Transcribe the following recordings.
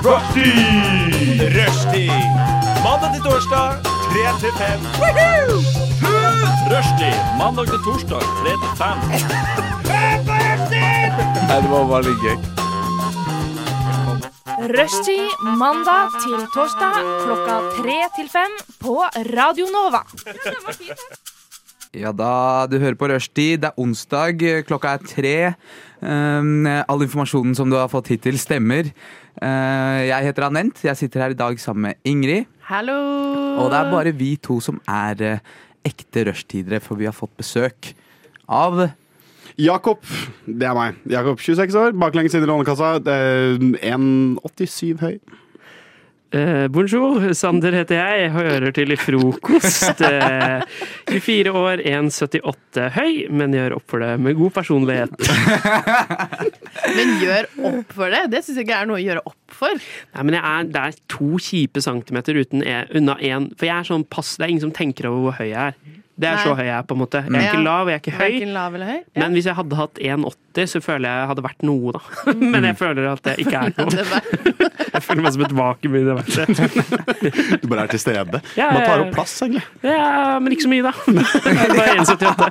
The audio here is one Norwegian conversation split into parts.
Rushdie! Rushtid. Mandag til torsdag, 3 til 5. Rushtid. Mandag til torsdag, 3 til 5. Nei, det var bare litt gøy. Rushtid mandag til torsdag klokka tre til fem på Radio Nova. Ja da, du hører på Rushtid. Det er onsdag, klokka er tre. Um, all informasjonen som du har fått hittil, stemmer. Uh, jeg heter Anent. Jeg sitter her i dag sammen med Ingrid. Hallo! Og det er bare vi to som er uh, ekte rushtidere, for vi har fått besøk av Jakob, det er meg. Jakob, 26 år, baklengs inn i Lånekassa. Er 1,87 høy. Eh, bonjour, Sander heter jeg. Jeg hører til i frokost. Uh, 24 år, 1,78 høy, men gjør opp for det med god personlighet. Men gjør opp for det? Det syns jeg ikke er noe å gjøre opp for. Nei, men jeg er, det er to kjipe centimeter uten en, unna én. For jeg er sånn pass, det er ingen som tenker over hvor høy jeg er. Det er Nei. så høy jeg er, på en måte. Jeg er ikke lav, jeg er ikke høy. Verken lav høy. Ja. Men hvis jeg hadde hatt 1,80, så føler jeg jeg hadde vært noe, da. Men jeg føler at jeg ikke er noe. Jeg føler meg som et vakuum i universet. Du bare er til stede. Ja, Man tar opp plass, egentlig. Ja, men ikke så mye, da. Er bare 1,78.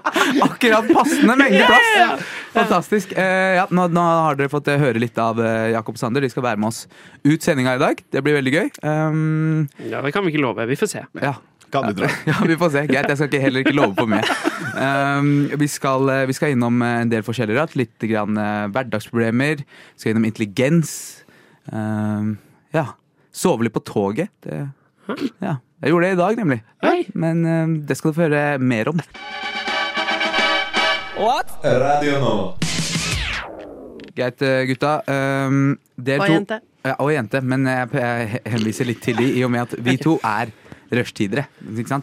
akkurat passende mengde plass! Fantastisk. Eh, ja, nå, nå har dere fått eh, høre litt av eh, Jakob Sander. De skal være med oss ut sendinga i dag. Det blir veldig gøy. Um, Ja, det kan vi ikke love. Vi får se. ja. Kan du tro. Ja, vi får se. Greit, jeg skal ikke, heller ikke love for mye. Um, vi, skal, eh, vi skal innom eh, en del forskjellig rart. Litt grann, uh, hverdagsproblemer. Vi skal innom intelligens. Um, ja. Sove litt på toget. Det, ja. Jeg gjorde det i dag, nemlig. Hei. Men um, det skal du få høre mer om. Radio nå. Greit, gutta. Um, dere Og jente. Ja, og jente, men jeg, jeg henviser litt til de i og med at vi to er rushtidere.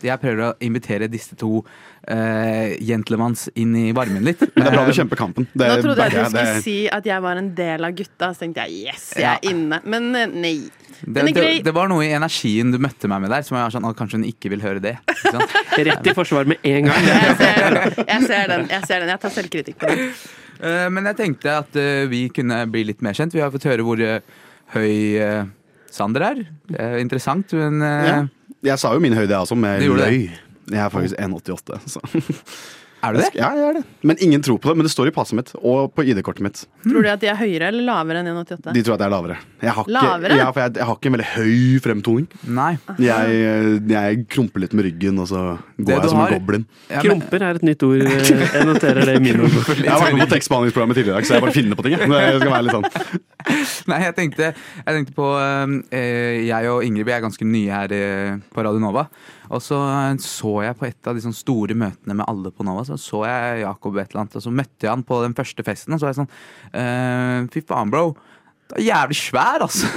Jeg prøver å invitere disse to uh, gentlemans inn i varmen litt. Men det er bra du Eh, kjemper kampen. Det Nå trodde jeg du skulle Det- si at jeg var en del av gutta, så tenkte jeg yes, jeg er Ja. inne. Men eh, nei. det, det, det var noe i energien du møtte meg med der som jeg var sånn, kanskje hun ikke vil høre det. Ikke sant? Rett i forsvar med en gang. Jeg ser, jeg ser den. Jeg ser den. Jeg tar selvkritikk på den. Eh, men jeg tenkte at vi kunne bli litt mer kjent. Vi har fått høre hvor høy Sander er. Det er interessant, men Ja. Jeg sa jo min høyde, jeg også, med løy. Jeg er faktisk 1,88. Så. Er du det? Ja, jeg er det. Men ingen tror på det. Men det står i passet mitt og på ID-kortet mitt. Tror du at de er høyere eller lavere enn 1,88? De tror at jeg er lavere. Jeg har ikke, Lavere? Ja, for jeg, jeg har ikke en veldig høy fremtoning. Nei. Jeg, jeg krumper litt med ryggen, og så Det går jeg som har- en goblin. Ja, men- Krumper er et nytt ord. eh, Jeg noterer det i min ord. Jeg var med på tekstbehandlingsprogrammet tidligere i dag, så jeg bare finner på ting. jeg. Det skal være litt sånn. Nei, jeg tenkte, jeg tenkte på øh, Jeg og Ingrid vi er ganske nye her på Radio Nova. Og så så jeg på et av de sånn store møtene med alle på Nova, så så jeg Jakob et eller annet, og så møtte jeg han på den første festen, og så var jeg sånn eh, Fy faen, bro. Du er jævlig svær, altså.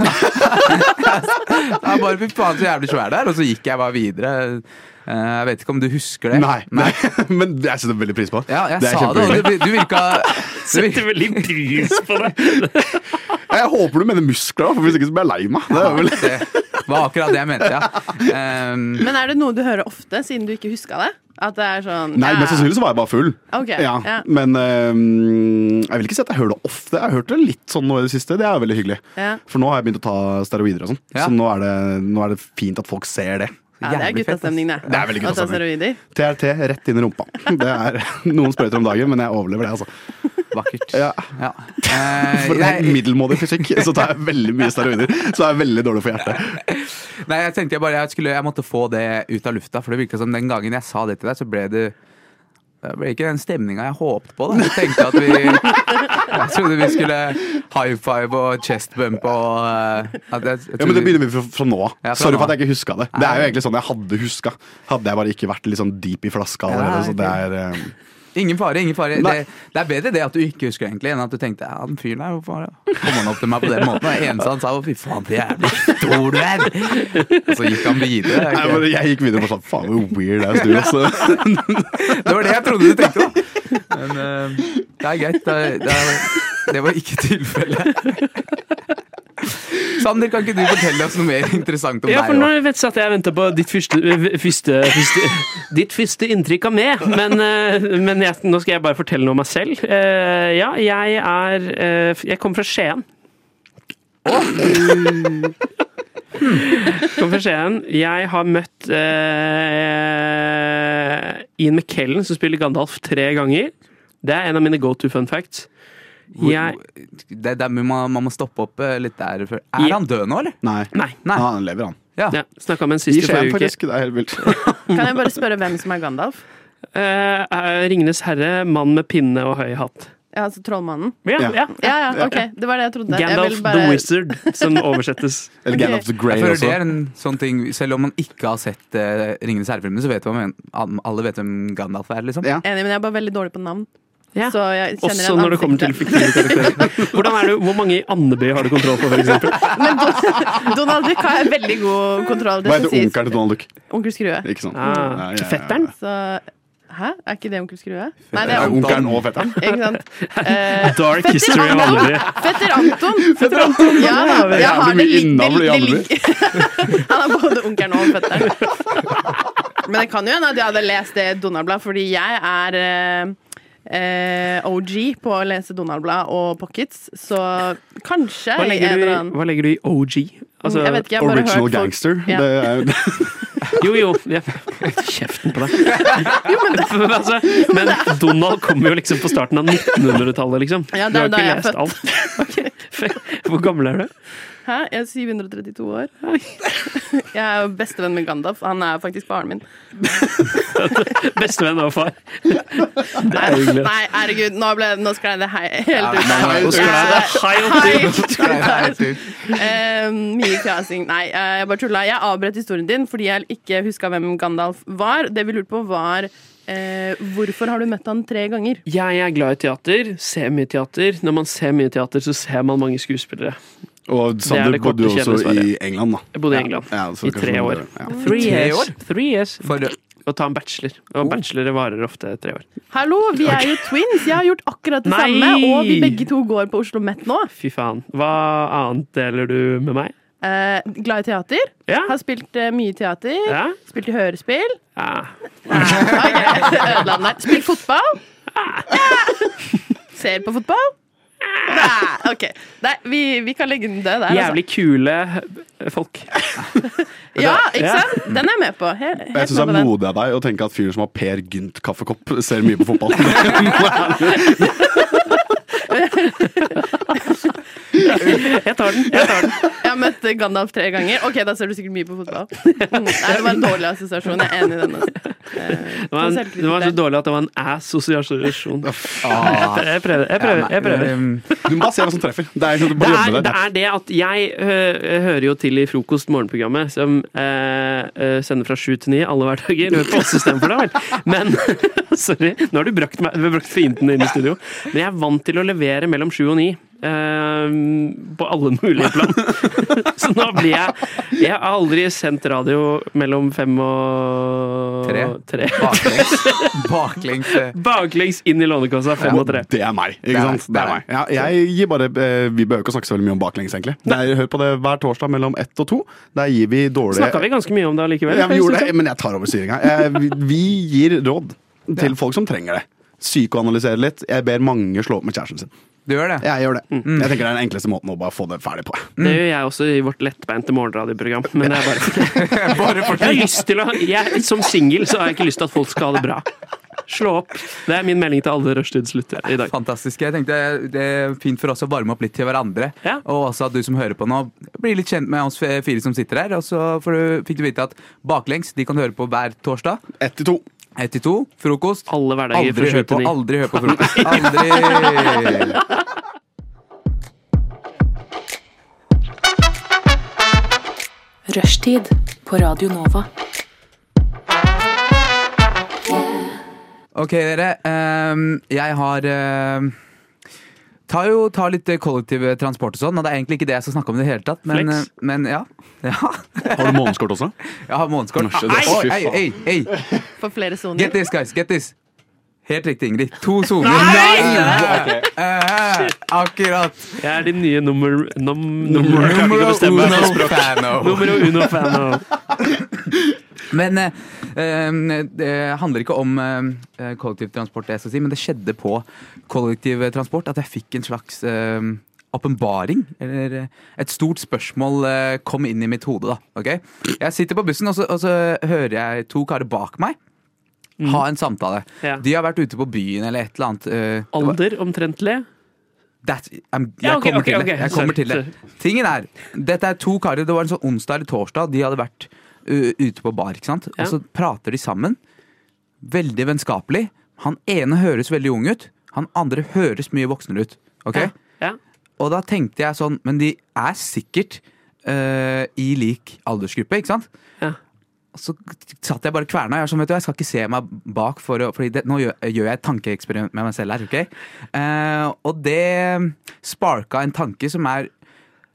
det var bare fy faen så jævlig svær der. Og så gikk jeg bare videre. Eh, jeg vet ikke om du husker det? Nei, nei. men jeg setter veldig pris på. Ja, jeg det sa det, og du, du virka du Setter veldig pris på det. Jeg håper du mener muskler, for hvis ikke så blir jeg lei meg. Det er vel... Det var akkurat det jeg mente, ja. Um, Men er det noe du hører ofte, siden du ikke huska det? At det er sånn Nei, ja. mest sannsynlig så var jeg bare full. Okay, Ja, ja. Men um, jeg vil ikke si at jeg hører det ofte. Jeg har hørt det litt sånn nå i det siste. Det er veldig hyggelig. Ja. For nå har jeg begynt å ta steroider og sånn. Ja. Så nå er, det, nå er det fint at folk ser det. Ja, det er guttastemning, det. Det er veldig guttastemning. TRT rett inn i rumpa. Det er noen sprøyter om dagen, men jeg overlever det, altså. Vakkert. Ja. Ja. Eh, For en middelmådig fysikk, så tar jeg veldig mye steroider. Så er jeg veldig dårlig for hjertet. nei, jeg tenkte jeg bare jeg, skulle, jeg måtte få det ut av lufta, for det virka som den gangen jeg sa det til deg, så ble det det ble ikke den stemninga jeg håpet på. Da. Jeg tenkte at vi Jeg trodde vi skulle high five og chest bump og eh, jeg, jeg Ja, men Det begynner vi fra, fra nå av. Ja, Sorry for at jeg ikke huska det. Det er jo egentlig sånn jeg hadde huska. Hadde jeg bare ikke vært litt sånn deep i flaska allerede. Så det er eh, Ingen fare, ingen fare. Det, det er bedre det at du ikke husker egentlig, enn at du tenkte ja, den fyren der, hvorfor kom han opp til meg på den måten? Det eneste han sa var fy faen, så jævlig stor du er! Og så gikk han videre. Nei, men Jeg gikk videre og sånn Faen, hvor weird er du, også. Det var det jeg trodde du tenkte, da. Men uh, det er greit. Det, det, det var ikke tilfellet. Sander, kan ikke du fortelle oss noe mer interessant om Ja, for nå vet jeg at jeg venter på ditt første, første, første, ditt første inntrykk av meg. Men, eh, men jeg, nå skal jeg bare fortelle noe om meg selv. Eh, Ja, jeg er eh, Jeg kommer fra Skien. Kom fra Skien. Jeg har møtt eh, Ian McKellen, som spiller Gandalf, tre ganger. Det er en av mine go to fun facts. Hvor- Jeg det, det, man, man må stoppe opp eh, litt der. Er jeg... Han død nå, eller? Nei. Nei. Nei. Han lever, han. Ja. Ja, Snakka med en sist i forrige uke. faktisk. Det er helt vilt. Kan jeg bare spørre hvem som er Gandalf? Uh, eh, Ringenes herre, mann med pinne og høy hatt. Ja, altså Trollmannen? Ja, Ja. ja. Ja, ja, ok. Det var det jeg trodde. Gandalf jeg bare- the Wizard, som oversettes. Eller. Gandalf the Grey også. det er en sånn ting Selv om man ikke har sett uh, Ringenes herre-filmene, så vet man, alle vet hvem Gandalf er, liksom. Ja. Enig, men jeg er bare veldig dårlig på navn. Ja. Så jeg kjenner Også når det kommer til fiktive karakterer. Er Hvor mange i Andeby har du kontroll på, f.eks.? Men Don Donald Duck har jeg veldig god kontroll. Det Hva heter onkelen til Donald Duck? Onkel Skrue. Ikke sant? Ah, Ja, ja, ja. fetteren? Så Hæ? Er ikke det onkel Skrue? Nei, det Det er onkelen og fetteren. Ikke sant? Eh, Dark Fetter history of. Andeby. Fetter Anton! Fetter Anton. Ja, jeg har det innavl i Andeby. Han er både onkelen og fetteren. Men det kan jo hende at jeg hadde lest det Donald-blad, fordi jeg er eh, OG på å lese Donald-blad og pockets, så kanskje Hva legger, du i, hva legger du i OG? Altså, Jeg vet ikke, jeg har bare Original hørt folk gangster. Ja. Det er jo Jo, jo. Ja. Kjeften på deg. men, altså, men Donald kommer jo liksom på starten av 1900-tallet, liksom. Ja, det er har da ikke jeg er lest alt. Hvor gammel er du? Hæ? Jeg er 732 år. Jeg er jo bestevenn med Gandalf. Han er faktisk faren min. Bestevenn og far. Det er hyggelig. Nei, herregud, nå, ble, nå sklei det hei, helt ut. nei, Nå sklei det helt ut. Helt ut. Eh, mye fjasing. Nei, eh, jeg bare tulla. Jeg avbrøt historien din fordi jeg ikke huska hvem Gandalf var. Det vi lurte på, var eh, hvorfor har du møtt han tre ganger? Jeg er glad i teater, ser mye teater. Når man ser mye teater, så ser man mange skuespillere. Og er Sander det det bodde jo også i England, da. Jeg bodde i England Ja, så i tre år. ja. Three years. år? Three years. For, Å ta en bachelor. Og bachelorer varer ofte tre år. Hallo, vi er jo twins! Jeg har gjort akkurat det Nei! samme, og vi begge to går på Oslo Met nå. Fy faen. Hva annet deler du med meg? Eh, glad i teater. Ja? Har spilt eh, mye teater. Ja? Spilt i hørespill. ja. Ok, ødela. Spilt fotball. Ser på fotball. Nei, ok. Nei, vi, vi kan legge den død der. Altså. Jævlig kule folk. Ja, ikke sant? Den er jeg med på. Helt, Jeg helt syns det er modig av deg å tenke at fyren som har Per Gynt kaffekopp, ser mye på fotball. Jeg tar den. jeg tar den. Jeg har møtt Gandalf tre ganger. Ok, da ser du sikkert mye på fotball. Mm, Nei, det var en dårlig assosiasjon. Jeg er enig i den. altså. Eh, Det var, en, det var så dårlig at det var en assosiasjon Jeg prøver. Jeg prøver. Jeg prøver. Du må bare se hva som treffer. Det er, du Det er, det er det at jeg hører jo til i Frokost morgenprogrammet, som eh, eh, sender fra sju til ni alle hverdager. Du hører på oss istedenfor, da vel. Men sorry, nå har du brakt, meg, brakt fienden inn i studio. Men jeg er vant til å levere mellom sju og ni. eh, på alle mulige plan. Så nå blir jeg Jeg har aldri sendt radio mellom fem og Tre. tre. baklengs. baklengs eh. Baklengs inn i Lånekassa, fem og tre. Det er meg. Ikke sant? Det er meg. Ja, jeg gir bare, eh, vi behøver ikke å snakke så veldig mye om baklengs, egentlig. Er, hør på det hver torsdag mellom ett og to. Der gir vi dårlige Snakka vi ganske mye om det allikevel? Ja, vi gjorde det, men jeg tar over styringa. Eh, vi- Vi gir råd til folk som trenger det. Psykoanalysere litt. Jeg ber mange slå opp med kjæresten sin. Du gjør det? Jeg gjør det. Mm. Jeg tenker det er den enkleste måten å bare få det ferdig på. Det gjør jeg også i vårt lettbeinte morgenradioprogram. Men det er bare Bare Jeg har lyst til å jeg, Som singel så har jeg ikke lyst til at folk skal ha det bra. Slå opp. Det er min melding til alle rushtidsluttere i dag. Fantastisk. Jeg tenkte Det er fint for oss å varme opp litt til hverandre. Ja. Og også at du som hører på nå, blir litt kjent med oss fire som sitter her. Og så fikk du vite at Baklengs de kan høre på hver torsdag. Ett til to. Ett til to. Frokost. Alle hverdager Aldri fra hør på, aldri hør på frokost. Aldri! Rushtid på Radio Nova. Ok, dere. Um, jeg har ehm, Tar jo ta litt kollektiv transport og sånn, og det er egentlig ikke det jeg skal snakke om i det hele tatt. Men, Flex. eh, men ja. ja. Har du månedskort også? Jeg har månedskort. Norske, det- Oi, ei, ei, ei. For flere soner. Get this, guys. Get this. Helt riktig, Ingrid. To soner. Nei! Eh, akkurat. Jeg er din nye nummer... Num, nummer jeg ikke bestemme uno språk. fano. Numero uno fano. Men eh, eh, det handler ikke om eh, kollektivtransport, det jeg skal si, men det skjedde på kollektivtransport at jeg fikk en slags eh, åpenbaring, eller eh, et stort spørsmål, eh, kom inn i mitt hode. da, Okay? Jeg sitter på bussen, og så, og så hører jeg to karer bak meg ha en samtale. Ja. De har vært ute på byen eller et eller annet. Uh, Alder omtrentlig? That, I'm, jeg Ja, okay, kommer okay, til ok. det. Jeg kommer til det. Tingen er, dette er to karer, det var en sånn onsdag eller torsdag, de hadde vært uh, ute på bar, ikke sant? Ja. Og så prater de sammen. Veldig vennskapelig. Han ene høres veldig ung ut, han andre høres mye voksnere ut. Ok? Ja. ja. Og da tenkte jeg sånn, men de er sikkert uh, i lik aldersgruppe, ikke sant? Så satt jeg bare kverna. Jeg, var sånn, vet du, jeg skal ikke se meg bak, for for det, nå gjør, gjør jeg et tankeeksperiment med meg selv her. ok? Eh, og det sparka en tanke som er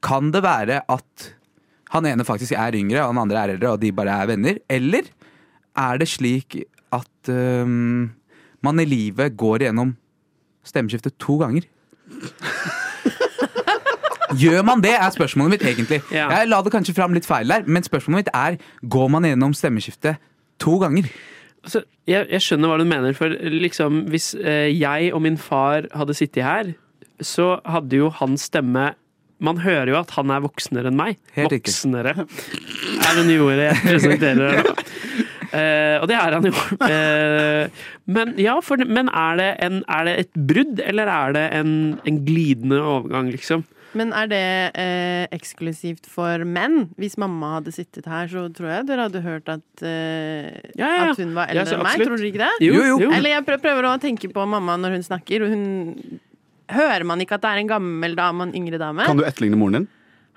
Kan det være at han ene faktisk er yngre, og han andre er eldre, og de bare er venner? Eller er det slik at um, man i livet går igjennom stemmeskiftet to ganger? Gjør man det, er spørsmålet mitt egentlig. Ja. Jeg la det kanskje fram litt feil der, men spørsmålet mitt er går man gjennom stemmeskiftet to ganger? Altså, jeg, jeg skjønner hva du mener, for liksom hvis eh, jeg og min far hadde sittet her, så hadde jo hans stemme Man hører jo at han er voksnere enn meg. Helt. Voksnere er det nye ordet jeg presenterer. Eh, og det er han jo. Eh, men ja, for, men er det, en, er det et brudd, eller er det en, en glidende overgang, liksom? Men er det eh, eksklusivt for menn? Hvis mamma hadde sittet her, så tror jeg dere hadde hørt at, eh, Ja, ja, ja. at hun var Ja, eldre så enn meg. Tror dere ikke det? Jo, Jo, jo. Eller jeg prøver å tenke på mamma når hun snakker, og hun Hører man ikke at det er en gammel dame og en yngre dame? Kan du etterligne moren din?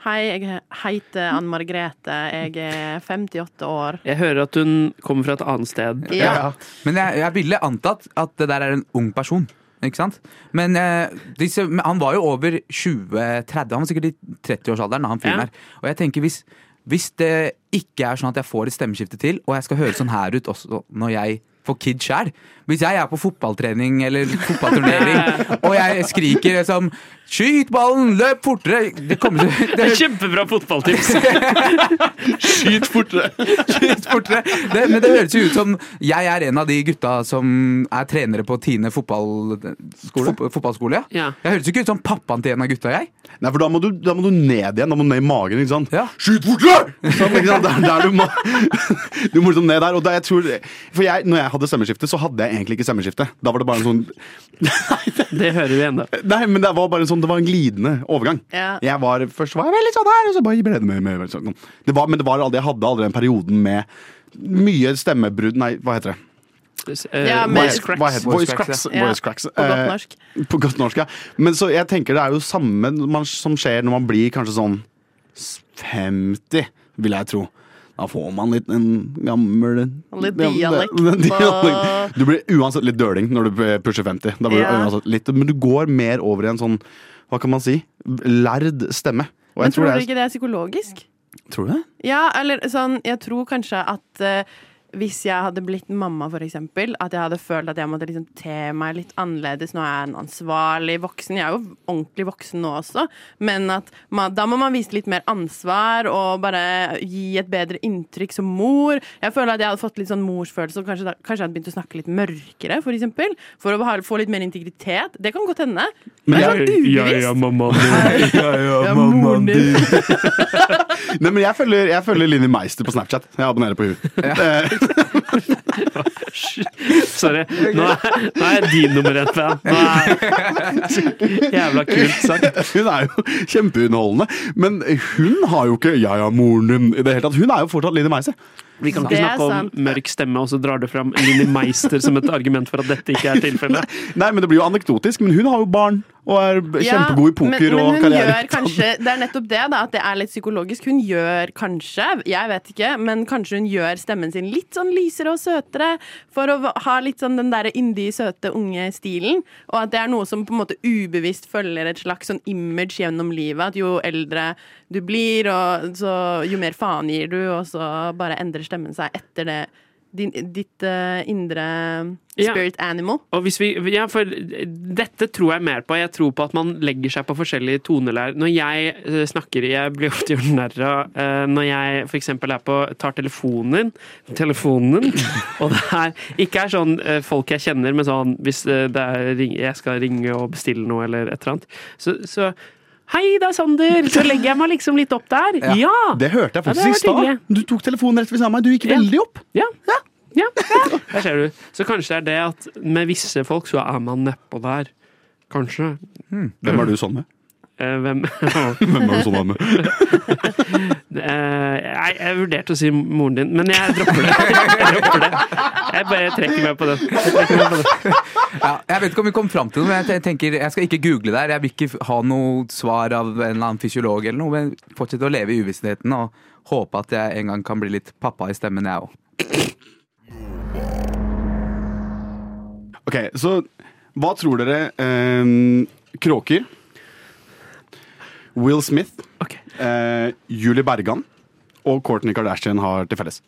Hei, jeg heter Ann Margrethe. Jeg er 58 år. Jeg hører at hun kommer fra et annet sted. Ja. Men jeg, jeg ville antatt at det der er en ung person. Ikke sant? Men, eh, disse, men han var jo over 20-30, han var sikkert i 30-årsalderen da han fyren Ja. her. Og jeg tenker hvis, hvis det ikke er sånn at jeg får et stemmeskifte til, og jeg skal høre sånn her ut også når jeg får kid sjæl Hvis jeg er på fotballtrening eller fotballturnering, og jeg skriker liksom 'skyt ballen, løp fortere' Det kommer til Det er Kjempebra fotballtips! Skyt fortere! Skyt fortere. Det, men det høres jo ut som jeg er en av de gutta som er trenere på Tine fotballskole. Fot- fotballskole ja. Ja. Jeg høres jo ikke ut som pappaen til en av gutta, jeg. Nei, for da må, du, da må du ned igjen. Da må du ned i magen. ikke sant? Ja. Skyt fortere! Sånn, ikke sant? Der, der du må Du må liksom ned der. Og da jeg tror, for jeg, når jeg hadde stemmeskifte, så hadde jeg egentlig ikke stemmeskifte. Da var det bare en sånn Det hører vi ennå. Nei, men det var bare en sånn, det var en glidende overgang. Ja. Jeg var, Først var jeg veldig sånn her, og så bare ble det mer med sånn. det var, Men det var aldri, jeg hadde aldri den perioden med mye stemmebrudd Nei, hva heter det? Ja, Eh, voice cracks. Hva heter, Voice voice cracks, cracks. ja. Voice cracks. På godt Eh, norsk. På godt norsk, ja. Men så jeg tenker det er jo samme man, som skjer når man blir kanskje sånn 50, vil jeg tro. Da får man litt en gammel Litt dialekt det- dialekt. Du blir uansett litt døling når du pusher 50. Da blir Ja. du uansett litt, men du går mer over i en sånn, hva kan man si, lærd stemme. Og Men tror tror du det ikke det er psykologisk? tror du det? Ja, eller sånn Jeg tror kanskje at eh, hvis jeg hadde blitt mamma, for eksempel, at jeg hadde følt at jeg måtte liksom te meg litt annerledes. Nå er jeg en ansvarlig voksen. Jeg er jo ordentlig voksen nå også, men at man, da må man vise litt mer ansvar og bare gi et bedre inntrykk som mor. Jeg føler at jeg hadde fått litt sånn morsfølelse, og kanskje, da, kanskje jeg hadde begynt å snakke litt mørkere, for eksempel. For å ha, få litt mer integritet. Det kan godt hende. Men er jeg, sånn ubevisst. Ja, ja, mamma. Ja, mammaen din. nei, men jeg følger, jeg følger Linni Meister på Snapchat. Jeg abonnerer på hun. Sorry. Nå er, nå er jeg din nummer ett-fan. Nå er- Jævla kult sagt. Hun er jo kjempeunderholdende. Men hun har jo ikke 'ja ja, moren din' i det hele tatt. Hun er jo fortsatt Linni Meister. Vi kan ikke Det snakke om mørk stemme, og så drar du fram Linni Meister som et argument for at dette ikke er tilfellet. Nei, men Det blir jo anekdotisk, men hun har jo barn og er kjempegod i poker men, men og karriere. Gjør kanskje, det er nettopp det, da, at det er litt psykologisk. Hun gjør kanskje, jeg vet ikke, men kanskje hun gjør stemmen sin litt sånn lysere og søtere for å ha litt sånn den derre yndige, søte, unge stilen. Og at det er noe som på en måte ubevisst følger et slags sånn image gjennom livet. At jo eldre du blir, og så, jo mer faen gir du, og så bare endrer stemmen seg etter det. Din, ditt uh, indre Ja. spirit animal. Og hvis vi, ja, for Dette tror jeg mer på. Jeg tror på at man legger seg på forskjellige tonelær. Når jeg eh, snakker Jeg blir ofte gjort narr av uh, når jeg f.eks. er på tar telefonen Telefonen Og det er ikke er sånn uh, folk jeg kjenner, men sånn hvis det er, jeg skal ringe og bestille noe eller et eller annet, så, så Hei, det er Sander! Så legger jeg meg liksom litt opp der. Ja. Ja! Det hørte jeg faktisk ja, i stad. Du tok telefonen rett ved siden av meg. Du gikk Ja. veldig opp. Ja. ja. Der ser du. Så kanskje det er det at med visse folk så er man nedpå der. Kanskje. Hvem er du sånn med? Eh, hvem Hvem er du sånn med? Eh, jeg, jeg vurderte å si moren din, men jeg dropper det. Jeg, dropper det. jeg bare trekker meg på den. Jeg meg på den. Ja, jeg vet ikke om vi kom fram til noe, men jeg tenker, jeg skal ikke google der. Jeg vil ikke ha noe svar av en eller annen fysiolog eller noe, men fortsette å leve i uvissheten og håpe at jeg en gang kan bli litt pappa i stemmen, jeg òg. Ok, så hva tror dere eh, Kråker, Will Smith, okay. eh, Julie Bergan og Courtney Kardashian har til felles?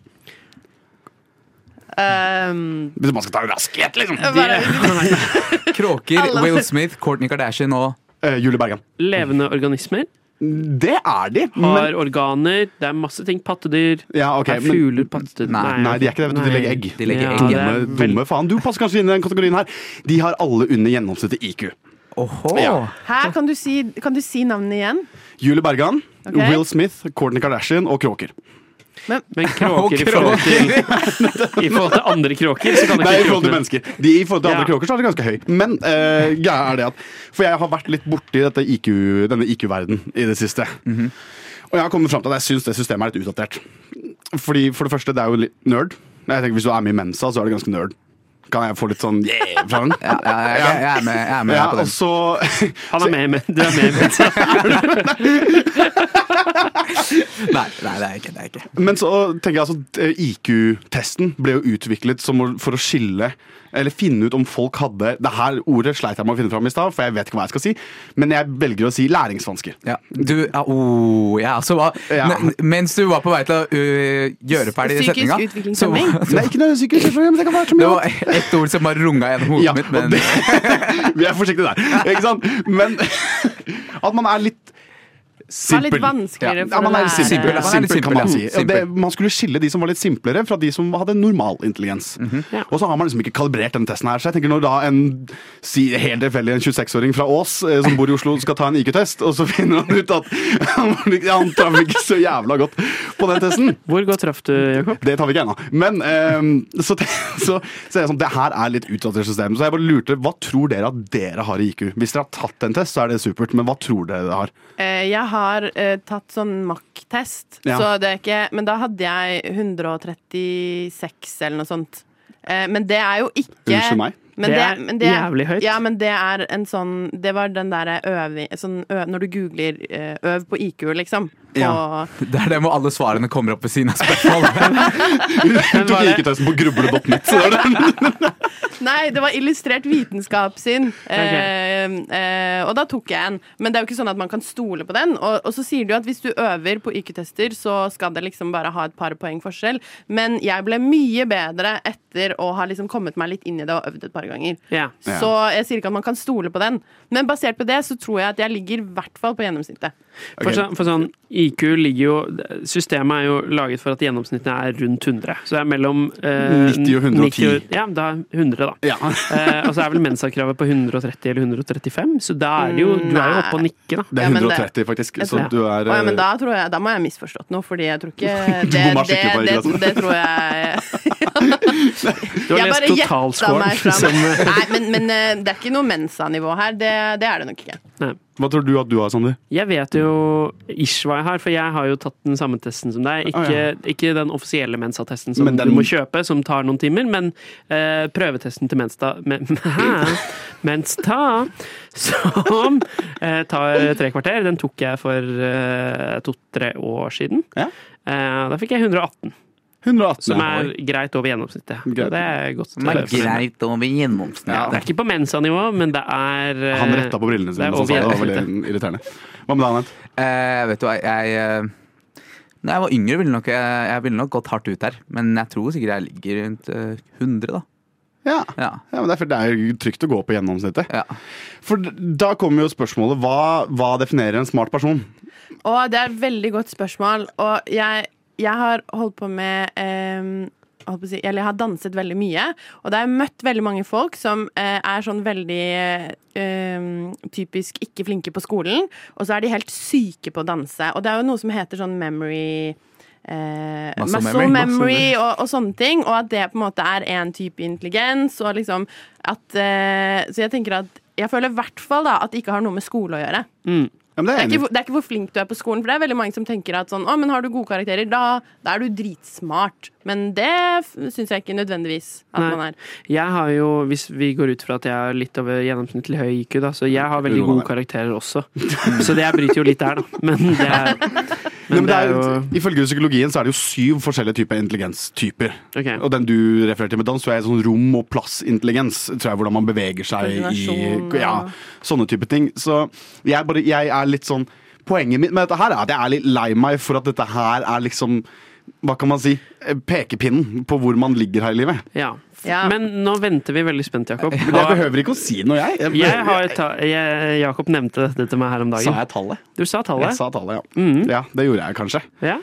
Um, Hvis man skal ta en raskhet, liksom. De, Kråker, Will Smith, Courtney Kardashian og Eh, Julie Bergan. levende organismer Det er de, har men organer. Det er masse ting. Pattedyr. ja, okay, er men, fugler pattedyr? Nei, Nei, de er ikke det. vet du, De legger egg. De legger Ja, egg, Dumme, dumme faen. Du passer kanskje inn i den kategorien her. De har alle under gjennomsnittet IQ. Åhå! Ja. her kan du si, kan du si navnene igjen? Julie Bergan, okay. Will Smith, Courtney Kardashian og Kråker. Men kråker i forhold til I forhold til andre kråker, så kan Nei, i forhold til mennesker. De, I forhold til andre Ja. kråker så er det ganske høy. Men uh, greia er det at For jeg har vært litt borti dette IQ, denne IQ-verden i det siste. Og jeg har kommet fram til at jeg syns det systemet er litt utdatert. Fordi For det første, det er jo litt nerd. Jeg tenker Hvis du er med i Mensa, så er det ganske nerd. Kan jeg få litt sånn yeah fra den? Ja, ja, jeg, jeg, jeg er med, jeg er med Ja, på og den. så Han er med, med, du er med, med. Nei, nei, det er jeg ikke. Det er ikke. Men så tenker jeg altså IQ-testen ble jo utviklet som for å skille eller finne ut om folk hadde Det her ordet sleit jeg med å finne fram i stad, for jeg vet ikke hva jeg skal si. Men jeg velger å si læringsvansker. Ja. Du, ja, oh, ja, så hva, Ja. Mens du var på vei til å uh, gjøre ferdig Psykisk setninga, Psykisk utviklingshemming? Nei, ikke noe psykisk, men det kan være så det var ett ord som bare runga gjennom hodet Ja, mitt. Men det, vi er forsiktige der, ikke sant? Men at man er litt Var litt simpel. vanskeligere Ja, for man å er lære. simpel, ja. man er litt simpel, kan man si. ja. Det, man skulle skille de som var litt simplere, fra de som hadde normal intelligens. Mhm. Og så har man liksom ikke kalibrert denne testen her. Så jeg tenker når da en si, helt tilfeldig en 26-åring fra Ås eh, som bor i Oslo, skal ta en IQ-test, og så finner han ut at han, han traff ikke så jævla godt på den testen. Hvor godt traff du, Jakob? Det tar vi ikke ennå. Men eh, så, så, så er det sånn, det her er litt utdatert system. Så jeg bare lurte, hva tror dere at dere har i IQ? Hvis dere har tatt en test, så er det supert, men hva tror dere dere har? Eh, Jeg har eh, tatt sånn Mac-test, Ja. så det er ikke Men da hadde jeg 136 eller noe sånt. Eh, Men det er jo ikke Unnskyld meg. Men Det er men jævlig høyt. Ja, men det er en sånn Det var den derre øving sånn, Når du googler eh, 'øv på IQ', liksom. Ja. det er det hvor alle svarene kommer opp ved siden av spørsmål. Hun tok IQ-testen på gruble.nett. Nei, det var illustrert vitenskap sin. Eh, eh, og da tok jeg en. Men det er jo ikke sånn at man kan stole på den. Og, og så sier du at hvis du øver på IQ-tester, så skal det liksom bare ha et par poeng forskjell. Men jeg ble mye bedre etter å ha liksom kommet meg litt inn i det og øvd et par ganger. Ja. Så jeg sier ikke at man kan stole på den. Men basert på det så tror jeg at jeg ligger i hvert fall på gjennomsnittet. For, Ok. sånn, for sånn, IQ ligger jo Systemet er jo laget for at gjennomsnittet er rundt 100. Så det er mellom eh, 90 og 110. 90 ja, da 100, da. Ja. Eh, og så er vel mensakravet på 130 eller 135, så da er det jo Du er jo oppe og nikker, da. Det er 130, faktisk. Så du er ja, men eh, da, tror jeg, da må jeg ha misforstått noe, fordi jeg tror ikke Det, det, det, det, tror jeg Du har Jeg lest totalscoren. Som, Nei, men, men eh, det er ikke noe Mensa-nivå her. Det, det er det nok ikke. Nei. Hva tror du at du har, Sander? Jeg vet jo ish hva jeg har, for jeg har jo tatt den samme testen som deg. Ikke, Å, ja. ikke den offisielle Mensa-testen som den- du må kjøpe, som tar noen timer, men uh, prøvetesten til Mensta men. Mensta, som uh, tar tre kvarter, den tok jeg for uh, to-tre år siden. Ja. Eh, da fikk jeg 118, 118. som er greit over gjennomsnittet. Greit. Det er godt. Som er eh, greit over gjennomsnittet. Ja. Det er ikke på Mensa-nivå, men det er eh, Han retta på brillene sine, sa det var veldig irriterende. Hva med deg, Anette? Uh, vet du hva, jeg eh, Når jeg var yngre, ville nok, jeg, jeg ville nok gått hardt ut her. Men jeg tror sikkert jeg ligger rundt uh, 100, da. Ja. Ja. ja, men det er, det er jo trygt å gå på gjennomsnittet. ja. For da kommer jo spørsmålet hva, hva definerer en smart person? Å, det er et veldig godt spørsmål. Og jeg, jeg har holdt på med eh, holdt på å si, Eller jeg har danset veldig mye, og da har jeg møtt veldig mange folk som eh, er sånn veldig eh, typisk ikke flinke på skolen, og så er de helt syke på å danse. Og det er jo noe som heter sånn memory Eh, Muscle muscle, memory. memory, og, og sånne ting. Og at det på en måte er én type intelligens. Og liksom at eh, Så jeg tenker at Jeg føler i hvert fall da at det ikke har noe med skole å gjøre. Mm. Ja, det Det er er, ikke, det er ikke hvor flink du er på skolen, for det er veldig mange som tenker at sånn, å, men har du gode karakterer, da, da er du dritsmart. Men det syns jeg ikke nødvendigvis at Nei. man er. Jeg har jo, hvis vi går ut fra at jeg er litt over gjennomsnittlig høy IQ, da, så jeg har veldig gode karakterer også. Så det bryter jo litt der, da. Men det er, Nei, men men det er jo Ifølge psykologien så er det jo syv forskjellige typer intelligenstyper. Okay. Og den du refererte til med dans, så er sånn rom- og plassintelligens. Tror jeg, Hvordan man beveger seg i ja, sånne type ting. Så jeg, bare, jeg er litt sånn Poenget mitt med dette her er at jeg er litt lei meg for at dette her er liksom Hva kan man si? Pekepinnen på hvor man ligger her i livet. Ja. Ja. Men nå venter vi veldig spent, Jakob. Jeg behøver ikke å si noe, jeg. Jeg har ta, jeg, Jakob nevnte dette til meg her om dagen. Sa jeg tallet? Du sa tallet. Jeg sa tallet, ja. Mm. Ja, det gjorde jeg kanskje. Ja.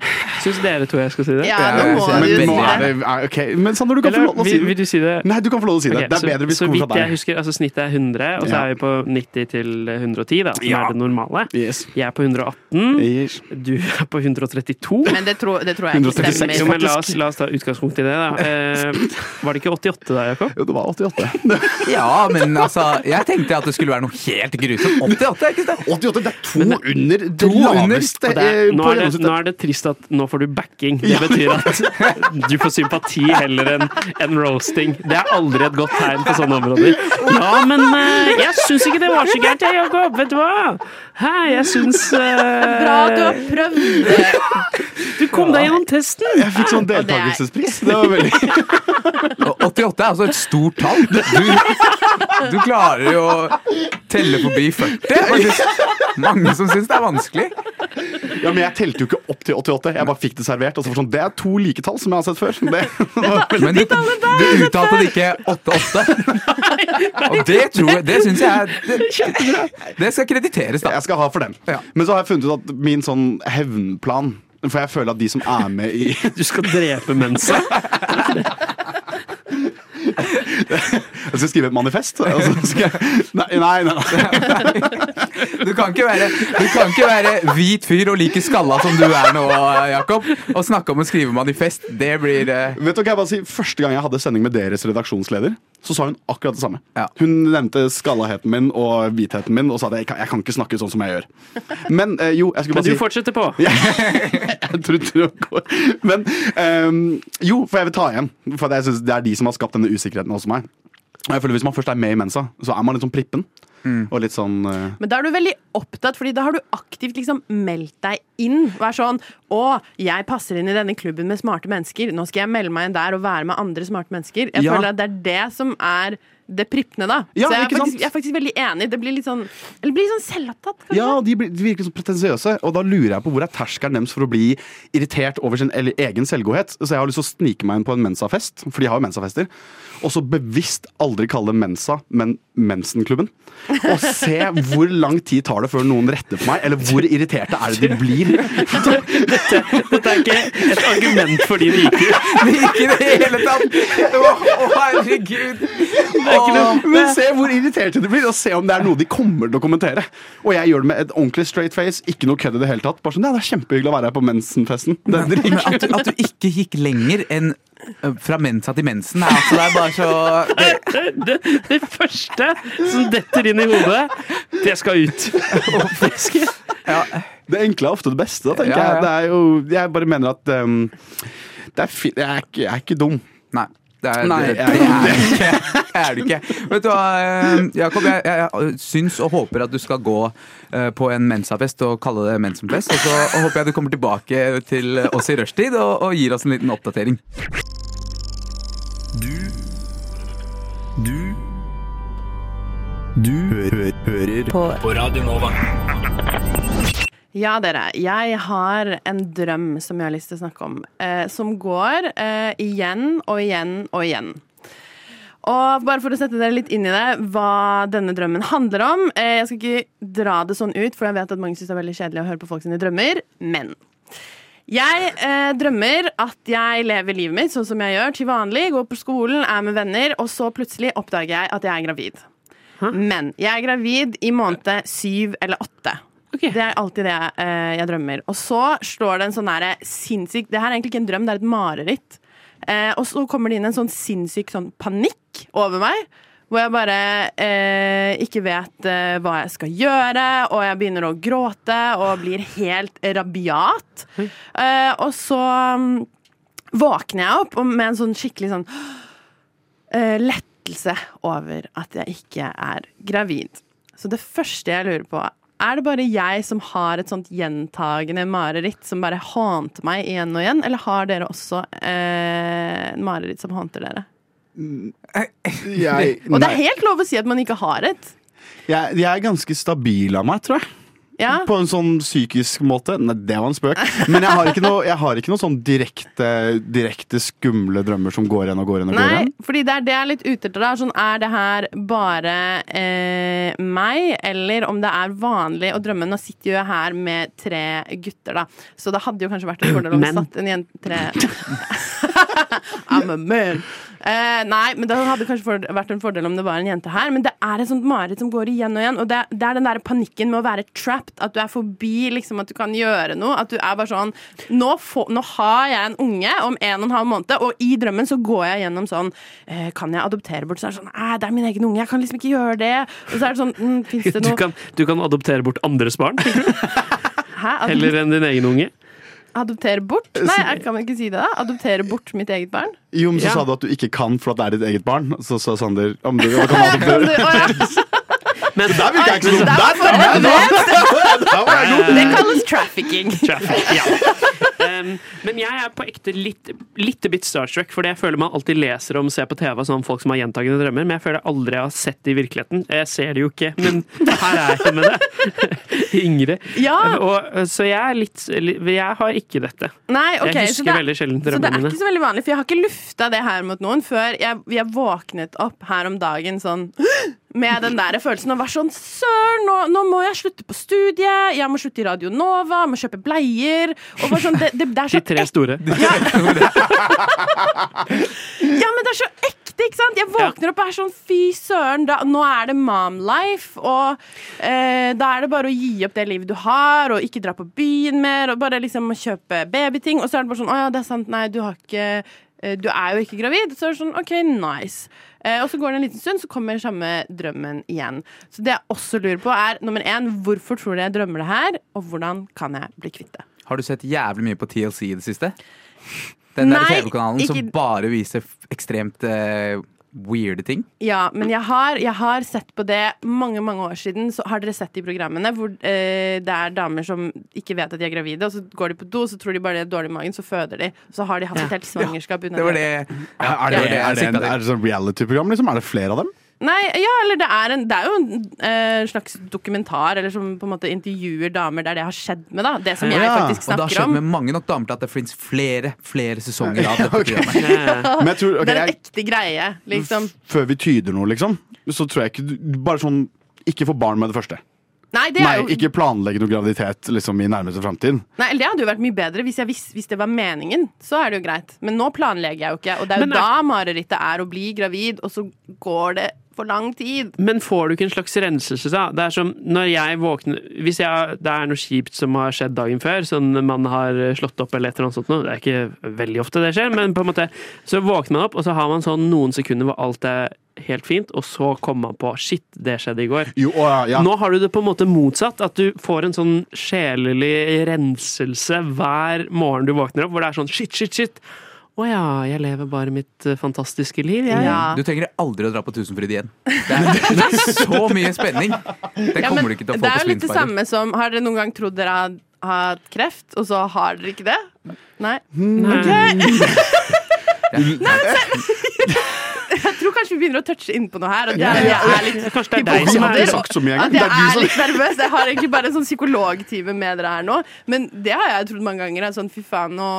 Syns dere to jeg skal si det? Ja, Ja, nå må ser du Men si nå er det. det er- Men Sander, du kan få lov å si vil, vil det. du si det? Nei, du kan få lov å si det. Okay, det er så, bedre hvis så det Så vidt jeg deg. husker, altså Snittet er 100, og så Ja. er vi på 90 til 110, da, som Ja. er det normale. Yes. Jeg er på 118, Yes. du er på 132. Men det tror, det tror jeg ikke 136. Jo, stemmer. men la oss, la oss ta utgangspunkt i det, da. Eh, var det ikke 88 da, Jakob? Jo, det var 88. Ja, men altså Jeg tenkte at det skulle være noe helt grusomt. 88, er ikke det? 88, Det er to under det under, det er, eh, nå, er det, nå er det trist at nå får du backing. Det betyr at du får sympati heller enn en roasting. Det er aldri et godt tegn på sånne områder. Ja, men eh, jeg syns ikke det var så gærent, jeg, Jakob. Vet du hva? Hæ, jeg syns uh... Bra du har prøvd! Du kom deg gjennom testen. Jeg fikk sånn deltakelsespris. Det var veldig 88 er altså et stort tall. Du, du klarer jo å telle forbi 40. Det er faktisk mange som syns det er vanskelig. Ja, Men jeg telte jo ikke opp til 88. Jeg bare fikk det servert. Og så var sånn, Det er to like tall som jeg har sett før. Det Men du, du uttalte det ikke 88. Og det tror jeg Det syns jeg det, det skal krediteres, da. Jeg skal ha for den. Men så har jeg funnet ut at min sånn hevnplan For jeg føler at de som er med i Du skal drepe mensa. Jeg skal skrive et manifest. Skal jeg, nei, nei, nei, nei. Du kan ikke være, du kan ikke være hvit fyr og like skalla som du er nå, Jakob, og snakke om å skrive manifest. Det blir uh... Vet du hva jeg bare si? Første gang jeg hadde sending med deres redaksjonsleder, så sa hun akkurat det samme. Ja. Hun nevnte skallaheten min og hvitheten min og sa at jeg kan, jeg kan ikke snakke sånn som jeg gjør. Men uh, jo, jeg skulle bare si Men du si fortsetter på. jeg trodde det går. Men um, jo, for jeg vil ta igjen. For jeg syns det er de som har skapt denne usikkerheten hos meg. Og jeg føler Hvis man først er med i Mensa, så er man litt sånn prippen. Og litt sånn uh... Men da er du veldig opptatt, Fordi da har du aktivt liksom meldt deg inn. Vær sånn Å, jeg passer inn i denne klubben med smarte mennesker. Nå skal jeg melde meg inn der og være med andre smarte mennesker. Jeg Ja. føler at det er det som er det prippende, da. Ja, Så jeg er, faktisk, jeg er faktisk veldig enig. Det blir litt sånn Eller blir litt sånn selvopptatt, kanskje. Ja, de, blir, de virker sånn pretensiøse. Og da lurer jeg på hvor er terskelen deres for å bli irritert over sin eller, egen selvgodhet. Så jeg har lyst til å snike meg inn på en mensafest, for de har jo mensafester. Og så bevisst aldri kalle det Mensa, men Mensenklubben. Og se hvor lang tid tar det før noen retter på meg, eller hvor irriterte er det de blir. Dette er ikke et argument for din IQ. Ikke i det hele tatt! Å, herregud! Men se hvor irriterte de blir, og se om det er noe de kommer til å kommentere. Og jeg gjør det med et ordentlig straight face, ikke noe kødd i det hele tatt. Bare sånn, ja, Det er kjempehyggelig å være her på mensenfesten. Er Men at, du, at du ikke gikk lenger enn fra mensa til mensen, altså det er bare så det, Det, det første som detter inn i hodet, det skal ut. Det ja, Det enkle er ofte det beste, da, tenker Ja, ja. jeg. Det er jo, jeg bare mener at um, det er fi, jeg, er ikke, jeg er ikke dum. Nei. Det er, Nei, det, det er, det er du ikke. Vet du hva, eh, Jakob, jeg, jeg syns og håper at du skal gå eh, på en mensafest og kalle det mensenfest. Og så håper jeg du kommer tilbake til oss i rushtid og, og gir oss en liten oppdatering. Du Du Du hø hører på. Radio Nova. Ja, dere. Jeg har en drøm som jeg har lyst til å snakke om. Eh, som går eh, igjen og igjen og igjen. Og bare for å sette dere litt inn i det, hva denne drømmen handler om eh, Jeg skal ikke dra det sånn ut, for jeg vet at mange syns det er veldig kjedelig å høre på folk sine drømmer. Men Jeg eh, drømmer at jeg lever livet mitt sånn som jeg gjør til vanlig. Går på skolen, er med venner, og så plutselig oppdager jeg at jeg er gravid. Men jeg er gravid i måned syv eller åtte. Ok. Det er alltid det jeg, eh, jeg drømmer. Og så slår det en sånn derre sinnssyk Det her er egentlig ikke en drøm, det er et mareritt. Eh, og så kommer det inn en sånn sinnssyk sånn panikk over meg. Hvor jeg bare eh, ikke vet eh, hva jeg skal gjøre, og jeg begynner å gråte og blir helt rabiat. Eh, og så mm, våkner jeg opp med en sånn skikkelig sånn lettelse over at jeg ikke er gravid. Så det første jeg lurer på, er det bare jeg som har et sånt gjentagende mareritt som bare hånter meg igjen og igjen, eller har dere også eh, en mareritt som hånter dere? Jeg, Og det er helt lov å si at man ikke har et. jeg, jeg er ganske stabil av meg, tror jeg. Ja. På en sånn psykisk måte. Nei, det var en spøk. Men jeg har ikke noe, jeg har ikke noe sånn direkte, direkte skumle drømmer som går igjen og går igjen. og går Nei, igjen. fordi det er det jeg er litt ute etter. da. Sånn, er det her bare eh, meg, eller om det er vanlig å drømme? Nå sitter jo jeg her med tre gutter, da. Så det hadde jo kanskje vært en fordel om vi satt en jente tre I'm a man. Uh, nei, men det hadde kanskje vært en fordel om det var en jente her. Men det er et sånt mareritt som går igjen og igjen. Og det, det er den der panikken med å være trapped. At du er forbi liksom, at du kan gjøre noe. At du er bare sånn Nå, får- nå har jeg en unge om en og en halv måned, og i drømmen så går jeg gjennom sånn uh, Kan jeg adoptere bort? Så er det sånn det er min egen unge. Jeg kan liksom ikke gjøre det. Og så er det sånn mm, Fins det Du kan, du kan adoptere bort andres barn Hæ? Heller enn din egen unge. Adoptere bort? Nei, jeg kan ikke si det, da? Adoptere bort mitt eget barn? Jo, men så Ja. sa du at du ikke kan for at det er ditt eget barn. Så sa Sander om du kan adoptere. Men Der virka jeg ikke god. Det kalles trafficking. Traffic, ja. Um, men jeg er på ekte litt, litt bit starstruck, fordi jeg føler man alltid leser om ser på TV sånn folk som har gjentagende drømmer, men jeg føler jeg aldri har sett det i virkeligheten. Jeg ser det jo ikke, men her er jeg med det. Ingrid. Ja. Og, så jeg er litt Jeg har ikke dette. Nei, okay, jeg husker det- veldig sjelden Så det er ikke så veldig vanlig, for jeg har ikke lufta det her mot noen før jeg, jeg våknet opp her om dagen sånn med den der følelsen av å være sånn Søren, nå, nå må jeg slutte på studiet, jeg må slutte i Radio Nova, må kjøpe bleier. Og bare sånn, det, det, det er så De tre store. Ja, men det er så ekte, ikke sant? Jeg våkner opp og er sånn fy søren, da, nå er det mom life. Og eh, da er det bare å gi opp det livet du har, og ikke dra på byen mer, og bare liksom kjøpe babyting. Og så er det bare sånn å ja, det er sant, nei, du har ikke eh, Du er jo ikke gravid. Så er det sånn OK, nice. Eh, og så går det en liten stund, så kommer samme drømmen igjen. Så det jeg også lurer på, er nummer én, hvorfor tror du jeg drømmer det her, og hvordan kan jeg bli kvitt det? Har du sett jævlig mye på TLC i det siste? Den der TV-kanalen som bare viser ekstremt uh, weirde ting. Ja, men jeg har, jeg har sett på det mange mange år siden. Så har dere sett de programmene hvor eh, det er damer som ikke vet at de er gravide, og så går de på do, så tror de bare de er dårlig i magen, så føder de. Så har de hatt et helt svangerskap ja, Det var det Er, er, det, Ja, er, det det, er, det, en, er det sånn reality-program? Liksom? Er det flere av dem? Nei, ja, eller det er, en, det er jo en eh, slags dokumentar, eller som på en måte intervjuer damer der det har skjedd med, da. Det som jeg Ja, faktisk Og det har snakker skjedd om. med mange nok damer til at det finnes flere flere sesonger av dette programmet. Men jeg tror, ok, Det er en jeg, ekte greie, liksom. før vi tyder noe, liksom, så tror jeg ikke du- Bare sånn Ikke få barn med det første. Nei, det Nei, er jo ikke planlegge noe graviditet liksom, i nærmeste framtid. Nei, eller Det hadde jo vært mye bedre hvis, jeg vis, hvis det var meningen. Så er det jo greit. Men nå planlegger jeg jo ikke. Og det er jo Men er- da marerittet er å bli gravid, og så går det for lang tid. Men får du ikke en slags renselse, da? Det er som når jeg våkner Hvis jeg, det er noe kjipt som har skjedd dagen før, sånn man har slått opp eller et eller annet sånt noe, det er ikke veldig ofte det skjer, men på en måte Så våkner man opp, og så har man sånn noen sekunder hvor alt er helt fint, og så kommer man på Shit, det skjedde i går. Jo, å, ja. Nå har du det på en måte motsatt, at du får en sånn sjelelig renselse hver morgen du våkner opp, hvor det er sånn shit, shit, shit. Å ja, jeg lever bare mitt eh, fantastiske liv, jeg. Ja. Du trenger aldri å dra på Tusenfryd igjen. Det er, det er så mye spenning! Det Ja, kommer men du ikke til å få på det er jo litt det samme som Har dere noen gang trodd dere har hatt kreft, og så har dere ikke det? Nei? Nei tror kanskje vi begynner å touche inn på noe her. Og jeg, jeg er litt Kanskje det er deg som er sagt så mye. Det jeg er litt nervøs. Jeg har egentlig bare en sånn psykologtime med dere her nå. Men det har jeg trodd mange ganger. er Sånn, fy faen, nå,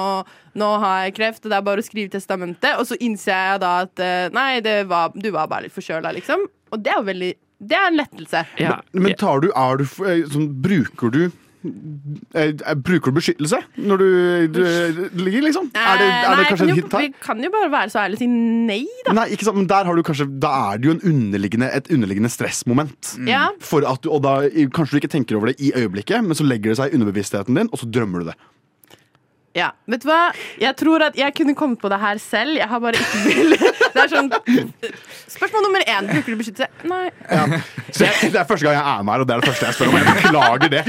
nå har jeg kreft, og det er bare å skrive testamentet. Og så innser jeg da at eh, nei, det var, du var bare litt forkjøla, liksom. Og det er jo veldig Det er en lettelse. ja. Men tar du, er du, eh, sånn, bruker du Bruker du beskyttelse når du, du ligger, liksom? Er det, er nei, det kanskje kan et hint her? Vi kan jo bare være så ærlig og si nei, da. Nei, ikke sant, men der har du kanskje Da er det jo en underliggende, et underliggende stressmoment. Ja. For at du, og da Kanskje du ikke tenker over det i øyeblikket, men så legger det seg i underbevisstheten din, og så drømmer du det. Ja, vet du hva? Jeg tror at jeg kunne kommet på det her selv. Jeg har bare ikke vil Det er sånn Spørsmål nummer én. Bruker du beskyttelse? Nei. Så jeg, Det er første gang jeg er med her, og det er det første jeg spør om. Jeg beklager det.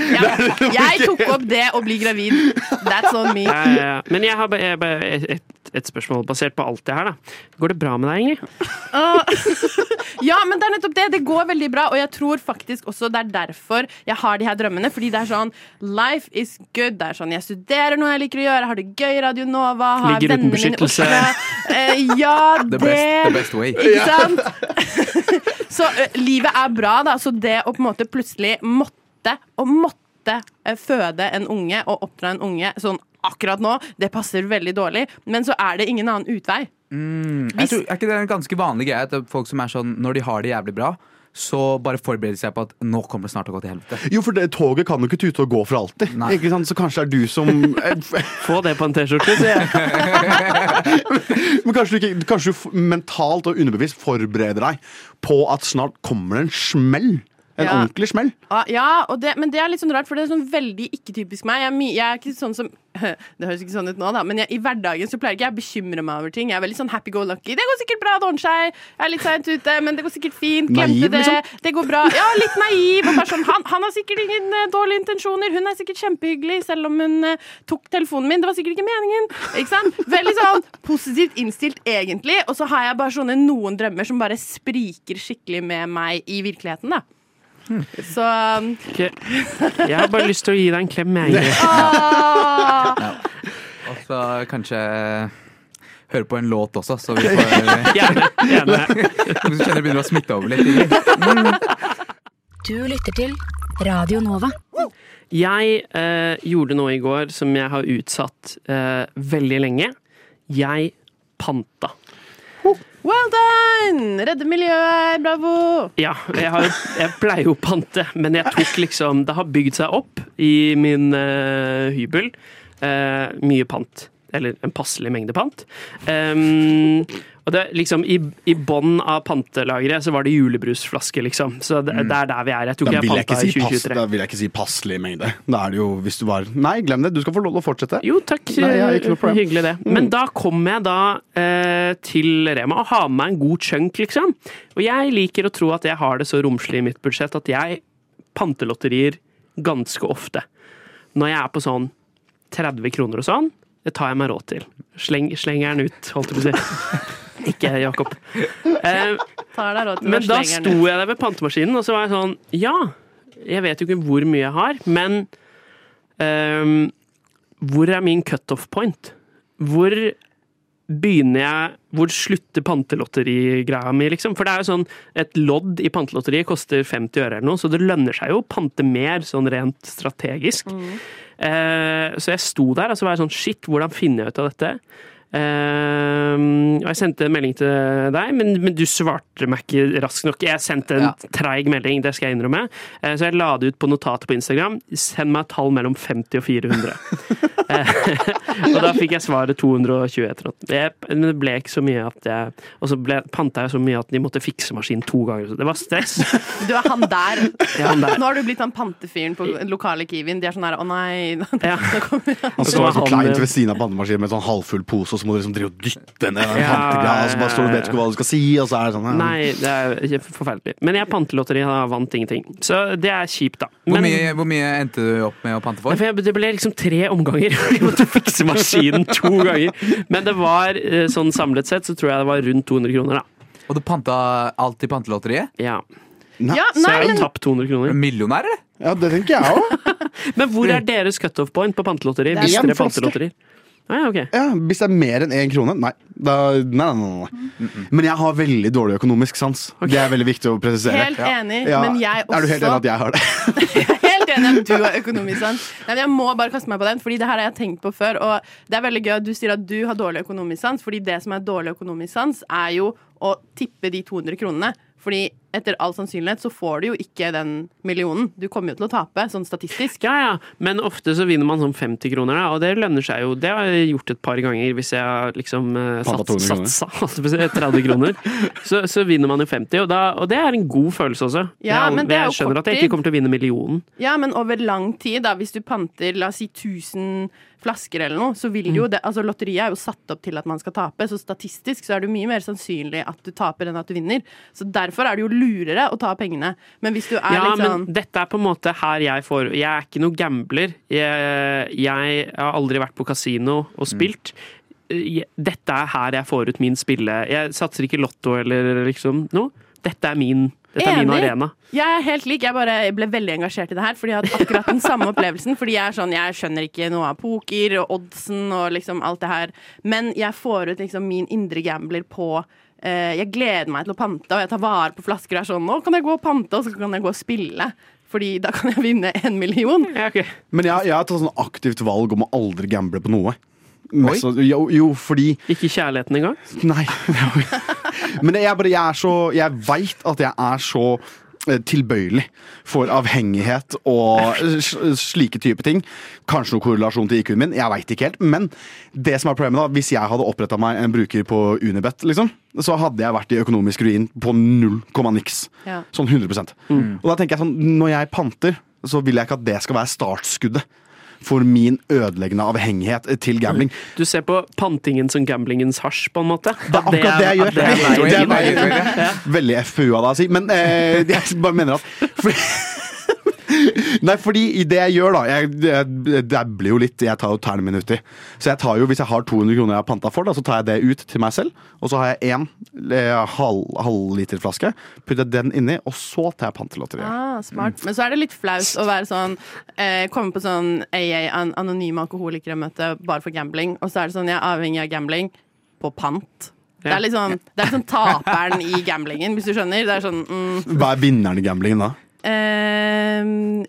Ja, jeg tok opp det å bli gravid. That's on me. Ja, ja, ja. Men jeg har bare, jeg bare et, spørsmål basert på alt det her. da. Går det bra med deg, Ingrid? Ja, men det er nettopp det. Det går veldig bra, og jeg tror faktisk også det er derfor jeg har de her drømmene. Fordi det er sånn Life is good. Det er sånn Jeg studerer noe jeg liker å gjøre, har det gøy i Radio Nova, har Ligger uten beskyttelse. Eh, ja, The det best, the best way. Ikke sant? så uh, livet er bra, da. Så det å på en måte plutselig måtte og måtte føde en unge og oppdra en unge sånn akkurat nå, det passer veldig dårlig. Men så er det ingen annen utvei. Jeg tror, er ikke det en ganske vanlig greie at folk som er sånn når de har det jævlig bra, så bare forbereder seg på at nå kommer det snart til å gå til helvete. Jo, for det, toget kan jo ikke tute og gå for alltid. Nei. Ikke sant? Så kanskje det er du som Få det på en T-skjorte, sier jeg. Men kanskje du, ikke, kanskje du mentalt og underbevisst forbereder deg på at snart kommer det en smell. En Ja. ordentlig smell. Ja, det, men det er litt sånn rart, for det er sånn veldig ikke-typisk meg. Jeg jeg er ikke sånn som Det høres ikke sånn ut nå, da, men jeg, i hverdagen så pleier ikke jeg å bekymre meg over ting. Jeg er veldig sånn happy-go-lucky. Det går sikkert bra, det ordner seg. Jeg er litt seint ute, men det går sikkert fint. Glemte det. liksom? Det går bra. Ja, litt naiv. Sånn, han, han har sikkert ingen eh, dårlige intensjoner. Hun er sikkert kjempehyggelig, selv om hun uh, tok telefonen min. Det var sikkert ikke meningen. Ikke sant? Veldig sånn positivt innstilt, egentlig. Og så har jeg bare sånne noen drømmer som bare spriker skikkelig med meg i virkeligheten, da. Så um, okay. Jeg har bare lyst til å gi deg en klem, jeg. Ah, Og så kanskje høre på en låt også, så vi får Gjerne. gjerne. Hvis du kjenner det begynner å smitte over litt. Du lytter til Radio Nova. Jeg eh, gjorde noe i går som jeg har utsatt eh, veldig lenge. Jeg panta. Well done! Redde miljøet, bravo! Ja, jeg, har, jeg pleier jo pante, men jeg tok liksom Det har bygd seg opp i min uh, hybel. Uh, mye pant. Eller en passelig mengde pant. Um, og det liksom I, i bånn av pantelageret så var det julebrusflaske, liksom. Så det, det er der vi er. Jeg tror Da ikke jeg panta i si pass, 2023. da vil jeg ikke si passelig mengde. Da er det jo hvis du bare Nei, glem det. Du skal få lov til å fortsette. Jo, takk. Nei. Hyggelig det. Men da kom jeg da eh, til Rema og har med meg en god chunk, liksom. Og jeg liker å tro at jeg har det så romslig i mitt budsjett at jeg pantelotterier ganske ofte. Når jeg er på sånn 30 kroner og sånn, det tar jeg meg råd til. Sleng, slenger den ut, holdt jeg på å si. Ikke Jakob. Eh, men da sto jeg der ved pantemaskinen, og så var jeg sånn Ja, jeg vet jo ikke hvor mye jeg har, men eh, hvor er min cutoff point? Hvor begynner jeg Hvor slutter pantelotterigreia mi, liksom? For det er jo sånn Et lodd i pantelotteriet koster 50 øre eller noe, så det lønner seg jo å pante mer, sånn rent strategisk. Eh, så jeg sto der og så var jeg sånn Shit, hvordan finner jeg ut av dette? Eh, og jeg sendte en melding til deg, men, men du svarte meg ikke raskt nok. Jeg sendte en Ja. treig melding, det skal jeg innrømme. Eh, så jeg la det ut på notatet på Instagram. Send meg et tall mellom 50 og 400. Eh, og da fikk jeg svaret 220 etter at det, Men det ble ikke så mye at jeg Og så ble, panta jeg så mye at de måtte fikse maskinen to ganger. Så det var stress. Du er han der. Er han der. Nå har du blitt han pantefyren på lokale Kiwien. De er sånn her Å nei. Ja. Han står så han, kleint eh, ved siden av pantemaskinen med en sånn halvfull pose, og så må du liksom drive og dytte ned den Ja, pantegreia, så bare står du og vet ikke hva du skal si, og så er det sånn ja. Nei, det er forferdelig. Men jeg pantelotteri har vant ingenting. Så det er kjipt, da. Hvor mye, hvor mye endte du opp med å pante for? for det ble liksom tre omganger. Jeg måtte fikse maskinen to ganger. Men det var eh, sånn samlet sett så tror jeg det var rundt 200 kroner, da. Og du panta alt i pantelotteriet? Ja. Ja, Så jeg har men tapt 200 Er kroner. Millionær, eller? Ja, det tenker jeg òg. Men hvor er deres cutoff point på pantelotteri? Er Hvis dere pantelotterier? Ah, ja, ok. Ja, hvis det er mer enn én krone, nei. Da, nei, nei, nei, nei. Men jeg har veldig dårlig økonomisk sans. Det er veldig viktig å presisere. helt enig. Ja. Men jeg også Er du helt enig at jeg har det? Jeg er helt enig at du har økonomisk sans. Nei, men jeg må bare kaste meg på den, Fordi det her har jeg tenkt på før. Og det er veldig gøy at du sier at du har dårlig økonomisk sans, Fordi det som er dårlig økonomisk sans, er jo å tippe de 200 kronene. Fordi etter all sannsynlighet så får du jo ikke den millionen. Du kommer jo til å tape, sånn statistisk. Ja, ja, men ofte så vinner man sånn 50 kroner, da, og det lønner seg jo. Det har jeg gjort et par ganger hvis jeg har liksom eh, sats, satsa holdt jeg på å si, 30 kroner. Så, så vinner man jo 50, og, da, og det er en god følelse også. Ja, jeg, men det er jo jeg skjønner kort at jeg ikke kommer til å vinne millionen. Ja, men over lang tid, da, hvis du panter la oss si 1000 flasker eller noe, så vil jo det Altså, lotteriet er jo satt opp til at man skal tape, så statistisk så er det jo mye mer sannsynlig at du taper enn at du vinner. Så derfor er det jo lurere å ta pengene. Men hvis du er Ja, litt sånn men dette er på en måte her jeg får Jeg er ikke noe gambler. Jeg, jeg har aldri vært på kasino og spilt. Mm Dette er her jeg får ut min spille. Jeg satser ikke lotto eller liksom noe. Dette er min, dette er min arena. Jeg er helt lik. Jeg bare ble veldig engasjert i det her, fordi jeg hadde akkurat den samme opplevelsen. Fordi jeg er sånn, jeg skjønner ikke noe av poker og oddsen og liksom alt det her. Men jeg får ut liksom min indre gambler på eh, Jeg gleder meg til å pante, og jeg tar vare på flasker. og er sånn, nå kan jeg gå og pante, og så kan jeg gå og spille. Fordi da kan jeg vinne en million. Ja, okay. Men jeg, jeg har tatt sånn aktivt valg om å aldri gamble på noe. Mest, jo, jo, fordi Ikke kjærligheten engang? Nei. Men jeg, bare, jeg er så Jeg veit at jeg er så eh, tilbøyelig for avhengighet og slike type ting. Kanskje noe korrelasjon til IQ-en min, jeg veit ikke helt. Men det som er problemet da, hvis jeg hadde oppretta meg en bruker på Unibet, liksom, så hadde jeg vært i økonomisk ruin på null komma niks. Ja. Sånn 100% Og da tenker jeg sånn, når jeg panter, så vil jeg ikke at det skal være startskuddet for min ødeleggende avhengighet til gambling. Du ser på pantingen som gamblingens hasj, på en måte? Det er akkurat det jeg gjør. Det er Det er veien. veldig, veldig FPU av deg å si, men eh, jeg bare mener at Nei, fordi i det jeg gjør, da Jeg, jeg dabler jo litt. Jeg tar jo tærne mine uti. Så jeg tar jo, hvis jeg har 200 kroner jeg har panta for, da, så tar jeg det ut til meg selv. Og så har jeg én halvliterflaske. halv. Putter den inni, og så tar jeg pantelotteriet. Ah, smart. Men så er det litt flaut å være sånn eh, komme på sånn AA, an anonyme alkoholikere-møte bare for gambling, og så er det sånn jeg er avhengig av gambling på pant. Det er litt sånn, det er sånn taperen i gamblingen, hvis du skjønner. Det er sånn mm, Hva er vinneren i gamblingen da? Eh,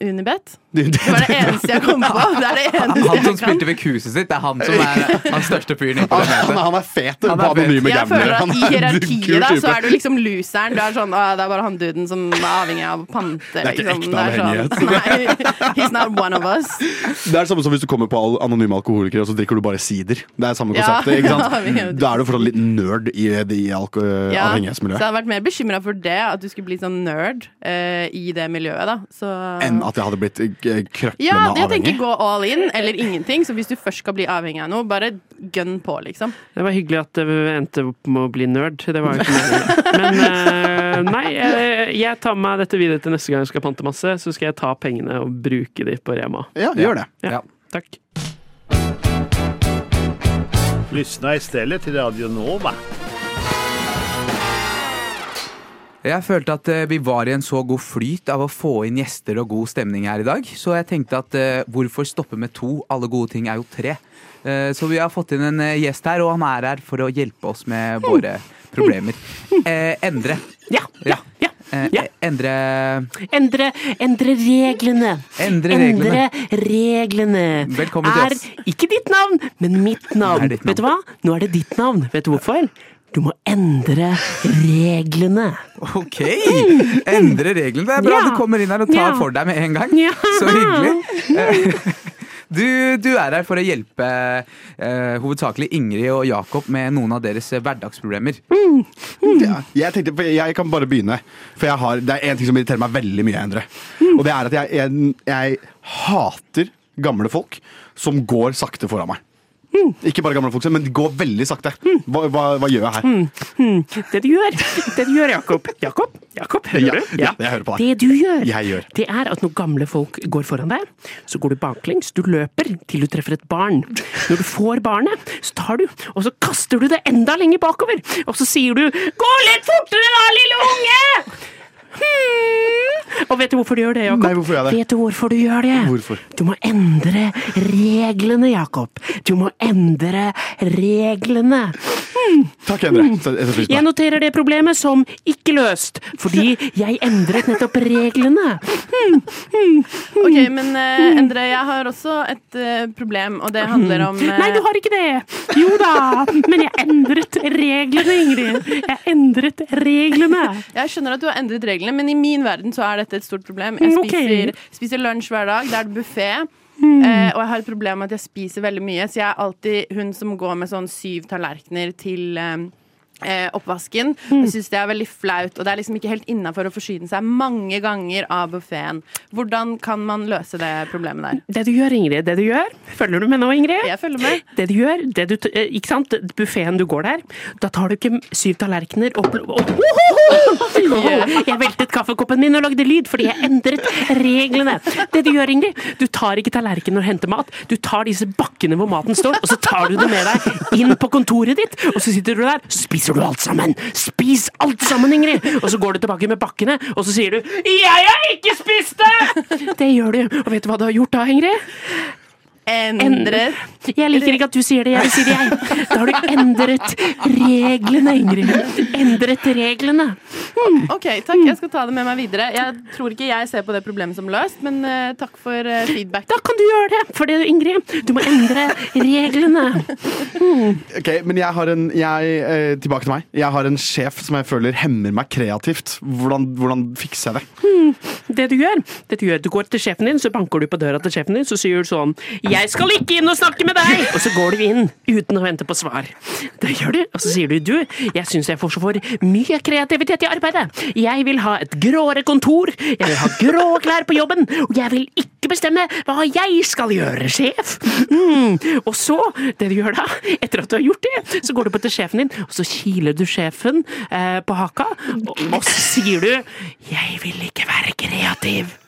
Unibet. Det, var det eneste jeg kom på. Det er det eneste Han som spilte ved kuset sitt, det er han som er hans største fyren han, han, han er fet på anonyme Jeg føler gamblere. at I er hierarkiet da, så er du liksom loseren. Du er sånn, «Å, Det er bare han duden som er avhengig av å pante. Det er ikke liksom. ekte avhengighet. sånn, Nei, he's not one of us. Det er det samme som hvis du kommer på anonyme alkoholikere og så drikker du bare sider. Det er samme Ja, konseptet. ikke ja, Da er du fortsatt litt nerd i i alko Ja, så jeg hadde vært mer bekymra for det, at du skulle bli sånn nerd uh, i det miljøet. da så, Enn at jeg hadde blitt eh, krøklende Ja, jeg avhengig. tenker gå all in eller ingenting. Så hvis du først skal bli avhengig av noe, bare gønn på, liksom. Det var hyggelig at det endte opp med å bli nerd. Det var jo ikke noe Men eh, nei, jeg, jeg tar med dette videre til neste gang jeg skal pante masse. Så skal jeg ta pengene og bruke de på Rema. Ja, gjør det. Ja, Ja. takk. Lyssna istället till Radio Nova. Jeg følte at eh, vi var i en så god flyt av å få inn gjester og god stemning her i dag, så jeg tenkte at eh, hvorfor stoppe med to? Alle gode ting er jo tre. Eh, så vi har fått inn en gjest her, og han er her for å hjelpe oss med våre problemer. Eh, Endre. Ja, ja, ja. Ja. Endre Endre, endre reglene. Endre reglene. Endre reglene. Velkommen til oss. er ikke ditt navn, men mitt navn. Ditt navn. Vet du hva? Nå er det ditt navn. Vet du hvorfor? Du må endre reglene. Ok! Endre reglene. Det er bra Ja. du kommer inn her og tar Ja. for deg med en gang. Ja. Så hyggelig. Du, du er her for å hjelpe eh, hovedsakelig Ingrid og Jakob med noen av deres eh, hverdagsproblemer. Ja, jeg, tenkte, for jeg kan bare begynne. For jeg har, det er en ting som irriterer meg veldig mye, Endre. Og det er at jeg, jeg, jeg hater gamle folk som går sakte foran meg. Ikke bare gamle folk, men de går veldig sakte. Hva, hva, hva gjør jeg her? Det du gjør, det du gjør, Jakob Jakob, Jakob, hører Ja, du? ja, jeg hører på deg. Det du gjør, Jeg gjør. det er at når gamle folk går foran deg, så går du baklengs. Du løper til du treffer et barn. Når du får barnet, så tar du, og så kaster du det enda lenger bakover. Og så sier du 'gå litt fortere da, lille unge'! Hmm. Og vet du hvorfor du gjør det, Jakob? Nei, hvorfor gjør jeg det? Vet du hvorfor du gjør det? Hvorfor? Du må endre reglene, Jakob. Du må endre reglene. Takk, Endre. Så- Jeg noterer det problemet som ikke løst, fordi jeg endret nettopp reglene. Ok, men uh, Endre, jeg har også et uh, problem, og det handler om uh... Nei, du har ikke det! Jo da, men jeg endret reglene, Ingrid. Jeg endret reglene. Jeg skjønner at du har endret reglene, men i min verden så er dette et stort problem. Jeg spiser, okay. spiser, lunsj hver dag, det er det buffé. Eh, og jeg har et problem med at jeg spiser veldig mye, så jeg er alltid hun som går med sånn syv tallerkener til eh, eh, oppvasken. Jeg syns det er veldig flaut, og det er liksom ikke helt innafor å forsyne seg mange ganger av buffeen. Hvordan kan man løse det problemet der? Det du gjør, Ingrid, det du gjør Følger du med nå, Ingrid? Jeg følger med. Det du gjør, det du, eh, ikke sant, buffeen du går der, da tar du ikke syv tallerkener og Jeg veltet kaffekoppen min og lagde lyd fordi jeg endret reglene. Det du gjør, Ingrid, du tar ikke tallerkenen og henter mat, du tar disse bakkene hvor maten står, og så tar du det med deg inn på kontoret ditt, og så sitter du der, spiser du alt sammen. Spis alt sammen, Ingrid! Og så går du tilbake med bakkene, og så sier du 'Jeg har ikke spist det!' Det gjør du. Og vet du hva du har gjort da, Ingrid? Endret Jeg liker ikke at du sier det, jeg sier det jeg. Da har du endret reglene, Ingrid. Endret reglene. OK, takk. Jeg skal ta det med meg videre. Jeg tror ikke jeg ser på det problemet som løst, men uh, takk for uh, feedback. Da kan du gjøre det, for det, Ingrid. Du må endre reglene. Ok, men jeg har en jeg, uh, Tilbake til meg. Jeg har en sjef som jeg føler hemmer meg kreativt. Hvordan, hvordan fikser jeg det? Det du gjør, det du gjør, du går til sjefen din, så banker du på døra til sjefen din, så sier du sånn 'Jeg skal ikke inn og snakke med deg!' Og så går du inn uten å vente på svar. Det gjør du, og så sier du 'Du, jeg syns jeg får så for mye kreativitet i arbeidet. Jeg vil ha et gråere kontor, jeg vil ha grå klær på jobben, og jeg vil ikke bestemme hva jeg skal gjøre, sjef. Mm. Og så, det du gjør da, etter at du har gjort det, så går du på til sjefen din, og så kiler du sjefen eh, på haka, og, og så sier du 'Jeg vil ikke være kreativ'.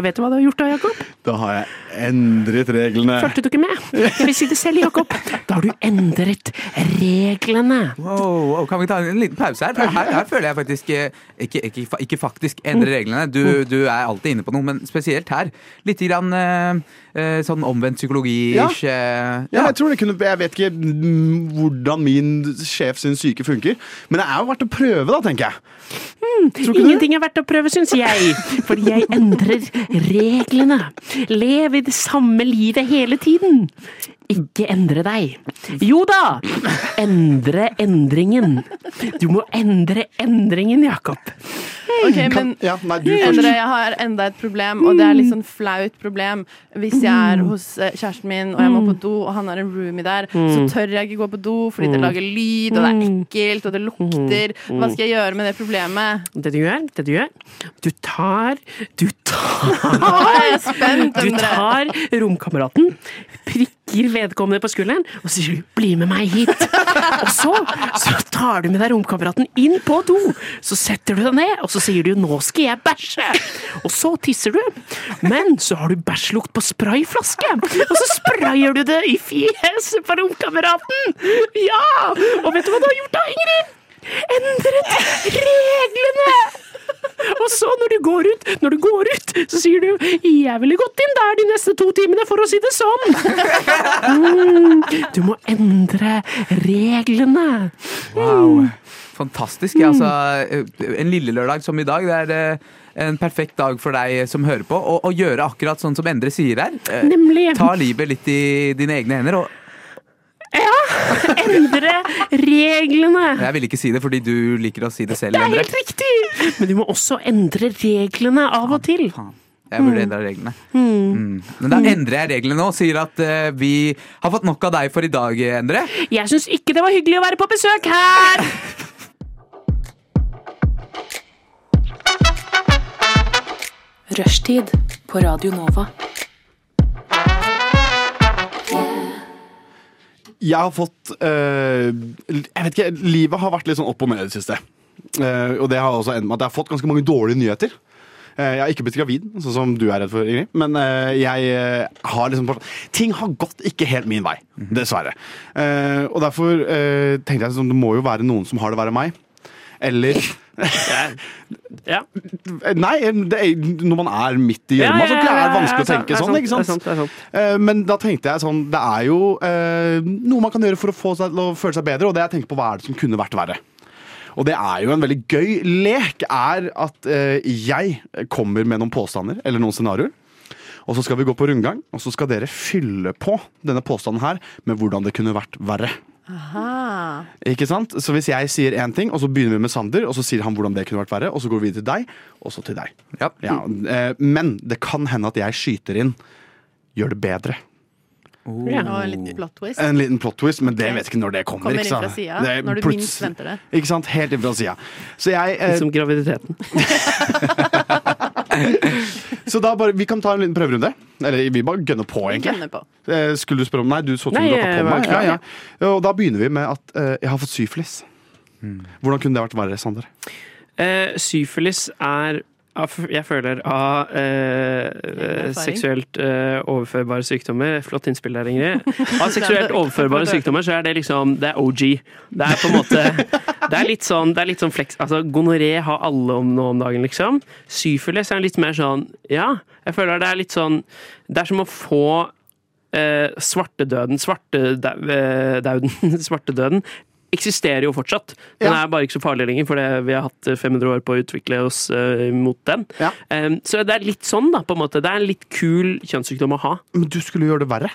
Og vet du hva du har gjort da, Jakob? Da har jeg endret reglene. Fulgte du ikke med? Jeg vil si det selv, Jakob. Da har du endret reglene. Wow, wow, kan vi ta en liten pause her? For her, her føler jeg faktisk eh, ikke, ikke, ikke faktisk endre reglene. Du, du er alltid inne på noe, men spesielt her. Litt grann eh, sånn omvendt psykologi-ish. eh, Ja, jeg tror det kunne Jeg vet ikke hvordan min sjef sin syke funker, men det er jo verdt å prøve, da, tenker jeg. Mm, ingenting du? Er verdt å prøve, syns jeg. Fordi jeg endrer reglene. Lev i det samme livet hele tiden. Ikke endre deg. Jo da! Endre endringen. Du må endre endringen, Jakob. Ok, men Ja, nei, du. Endre, jeg har enda et problem, og det er litt sånn flaut problem. Hvis jeg er hos eh, kjæresten min, og jeg må på do, og han har en roomie der, så tør jeg ikke gå på do fordi det lager lyd, og det er ekkelt, og det lukter. Hva skal jeg gjøre med det problemet? Det du gjør, det du gjør Du tar Du tar Du tar romkameraten, prikker vedkommende på skulderen, og sier 'bli med meg hit'. Og så, så tar du med deg romkameraten inn på do. Så setter du deg ned, og så sier du 'nå skal jeg bæsje'. Og så tisser du. Men så har du bæsjlukt på sprayflaske, og så sprayer du det i fjeset på romkameraten. Ja! Og vet du hva du har gjort da, Ingrid? Endret reglene! Og så når du går ut, når du går ut, så sier du 'Jeg ville gått inn der de neste to timene, for å si det sånn'. Mm, du må endre reglene. Wow. Fantastisk. Ja, altså, eh, en lille lørdag som i dag, det er eh, en perfekt dag for deg som hører på, å, å gjøre akkurat sånn som Endre sier her. Eh, Nemlig. Ta livet litt i dine egne hender. Og Endre reglene. jeg vil ikke si det fordi du liker å si det selv, Det er Endre. helt riktig! Men du må også endre reglene av og til. Faen. Jeg burde endre reglene. Mm. Men da endrer jeg reglene nå og sier at eh, vi har fått nok av deg for i dag, Endre. Jeg syns ikke det var hyggelig å være på besøk her! Rushtid på Radio Nova. Jeg har fått eh, Jeg vet ikke, Livet har vært litt sånn opp og ned i det siste. Uh, og det har også endt med at jeg har fått ganske mange dårlige nyheter. Uh, jeg har ikke blitt gravid, sånn som du er redd for, Ingrid. Men uh, jeg har liksom Ting har gått ikke helt min vei, dessverre. Eh, og derfor tenkte jeg sånn, det må jo være noen som har det verre enn meg. Eller Ja. Nei, er, når man er midt i gjørma, så er det vanskelig å tenke sånn. ikke Det er sant? sant, det er sant. Eh, Men da tenkte jeg sånn Det er jo eh, noe man kan gjøre for å få seg å føle seg bedre, og det jeg tenkte på hva er det som kunne vært verre. Og det er jo en veldig gøy lek, er at eh, jeg kommer med noen påstander eller noen scenarioer. Og så skal vi gå på rundgang, og så skal dere fylle på denne påstanden her med hvordan det kunne vært verre. Aha. Ikke sant? Så hvis jeg sier én ting, og så begynner vi med Sander, og så sier han hvordan det kunne vært verre, og så går vi til deg, og så til deg. Ja. Ja, eh, men det kan hende at jeg skyter inn gjør det bedre. Ja. En liten plot twist. En liten plot twist, men det Ok. vet ikke når det kommer. Kommer ikke inn fra sant? sida, Det er når du minst venter det. Ikke sant? Helt inn fra sida. Så jeg eh, som graviditeten. Så da bare Vi kan ta en liten prøverunde. Eller vi bare gønner på, egentlig. Gønner på. Eh, Skulle du spørre om Nei, du så ut som du rakk på meg. klar, Ja, ja. Og da begynner vi med at uh, jeg har fått syfilis. Hmm. Hvordan kunne det vært verre, Sander? Uh, syfilis er jeg føler av eh, eh, seksuelt eh, overførbare sykdommer Flott innspill der, Ingrid. Av seksuelt overførbare sykdommer så er det liksom Det er OG. Det er på en måte Det er litt sånn, det er litt sånn flex... Altså, Gonoré har alle om nå om dagen, liksom. Syfilis er litt mer sånn Ja, jeg føler det er litt sånn Det er som å få eh, svartedøden Svartedauden Svartedøden eksisterer jo fortsatt. Den Ja. er bare ikke så farlig lenger, for vi har hatt 500 år på å utvikle oss uh, mot den. Ja. Um, så det er litt sånn, da, på en måte. Det er en litt kul kjønnssykdom å ha. Men du skulle gjøre det verre.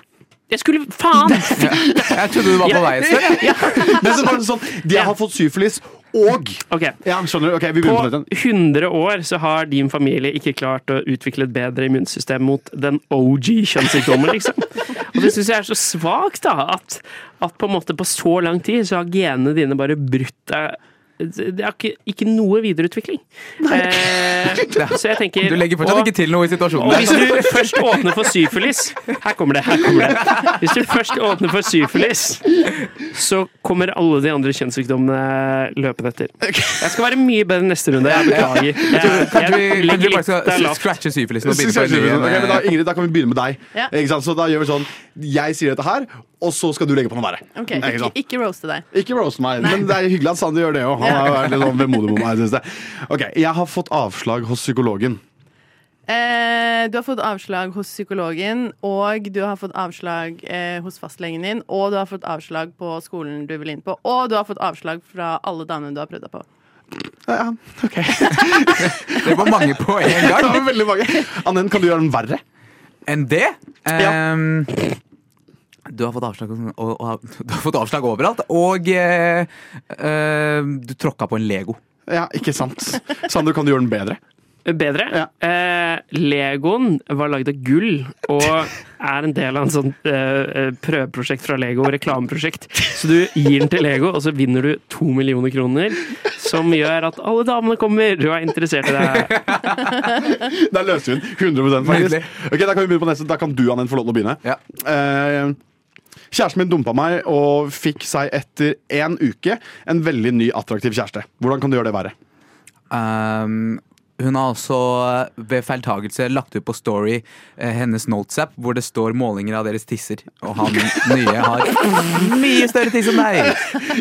Jeg skulle Faen! Jeg trodde du var på vei et sted. Ja. Men så var det sånn, De har fått syfilis og Ok. Ja, skjønner du? Ok, vi På begynner på 100 år så har din familie ikke klart å utvikle et bedre immunsystem mot den OG kjønnssykdommen, liksom. Og det syns jeg er så svakt, da. At, at på en måte på så lang tid så har genene dine bare brutt deg det er ikke, ikke noe videreutvikling. Eh, så jeg tenker Du legger fortsatt og- ikke til noe i situasjonen. Og hvis du først åpner for syfilis Her kommer det. her kommer det Hvis du først åpner for syfilis, så kommer alle de andre kjønnssykdommene løpende etter. Jeg skal være mye bedre neste runde. Jeg beklager. Jeg, Kanskje vi, jeg legger bare litt der skal lavt. scratche syfilisen og begynne på en ny men? Ingrid, da kan vi begynne med deg. Ja. Ikke sant? Så da gjør vi sånn Jeg sier dette her, og så skal du legge på noe verre. Okay. Ikke Ikke, roaste deg. Ikke roaste meg, men det er hyggelig at Sander gjør det òg. Han har vært litt sånn vemodig mot meg. syns jeg. Ok, jeg har fått avslag hos psykologen. Eh, du har fått avslag hos psykologen, og du har fått avslag eh, hos fastlegen din, og du har fått avslag på skolen du vil inn på, og du har fått avslag fra alle damene du har prøvd deg på. Ja, ok Det var mange på en gang. Det var veldig mange. Annen, kan du gjøre den verre? Enn det? Ja. Du har fått avslag, og, og, du har fått avslag overalt, og eh, eh, du tråkka på en Lego. Ja, ikke sant. Sander, kan du gjøre den bedre? Bedre. Ja. Eh, Legoen var lagd av gull og er en del av en sånn eh, prøveprosjekt fra Lego, reklameprosjekt. Så du gir den til Lego, og så vinner du to millioner kroner. Som gjør at alle damene kommer du er interessert i deg. Der løste vi den. 100 faktisk. Ok, Da kan vi begynne på neste. Da kan du Annen, få lov til å begynne. Ja. Kjæresten min dumpa meg og fikk seg etter én uke en veldig ny, attraktiv kjæreste. Hvordan kan du gjøre det verre? Um, hun har også eh, ved feiltagelse lagt ut på Story eh, hennes notes-app hvor det står målinger av deres tisser. Og han nye har mye større tiss enn deg!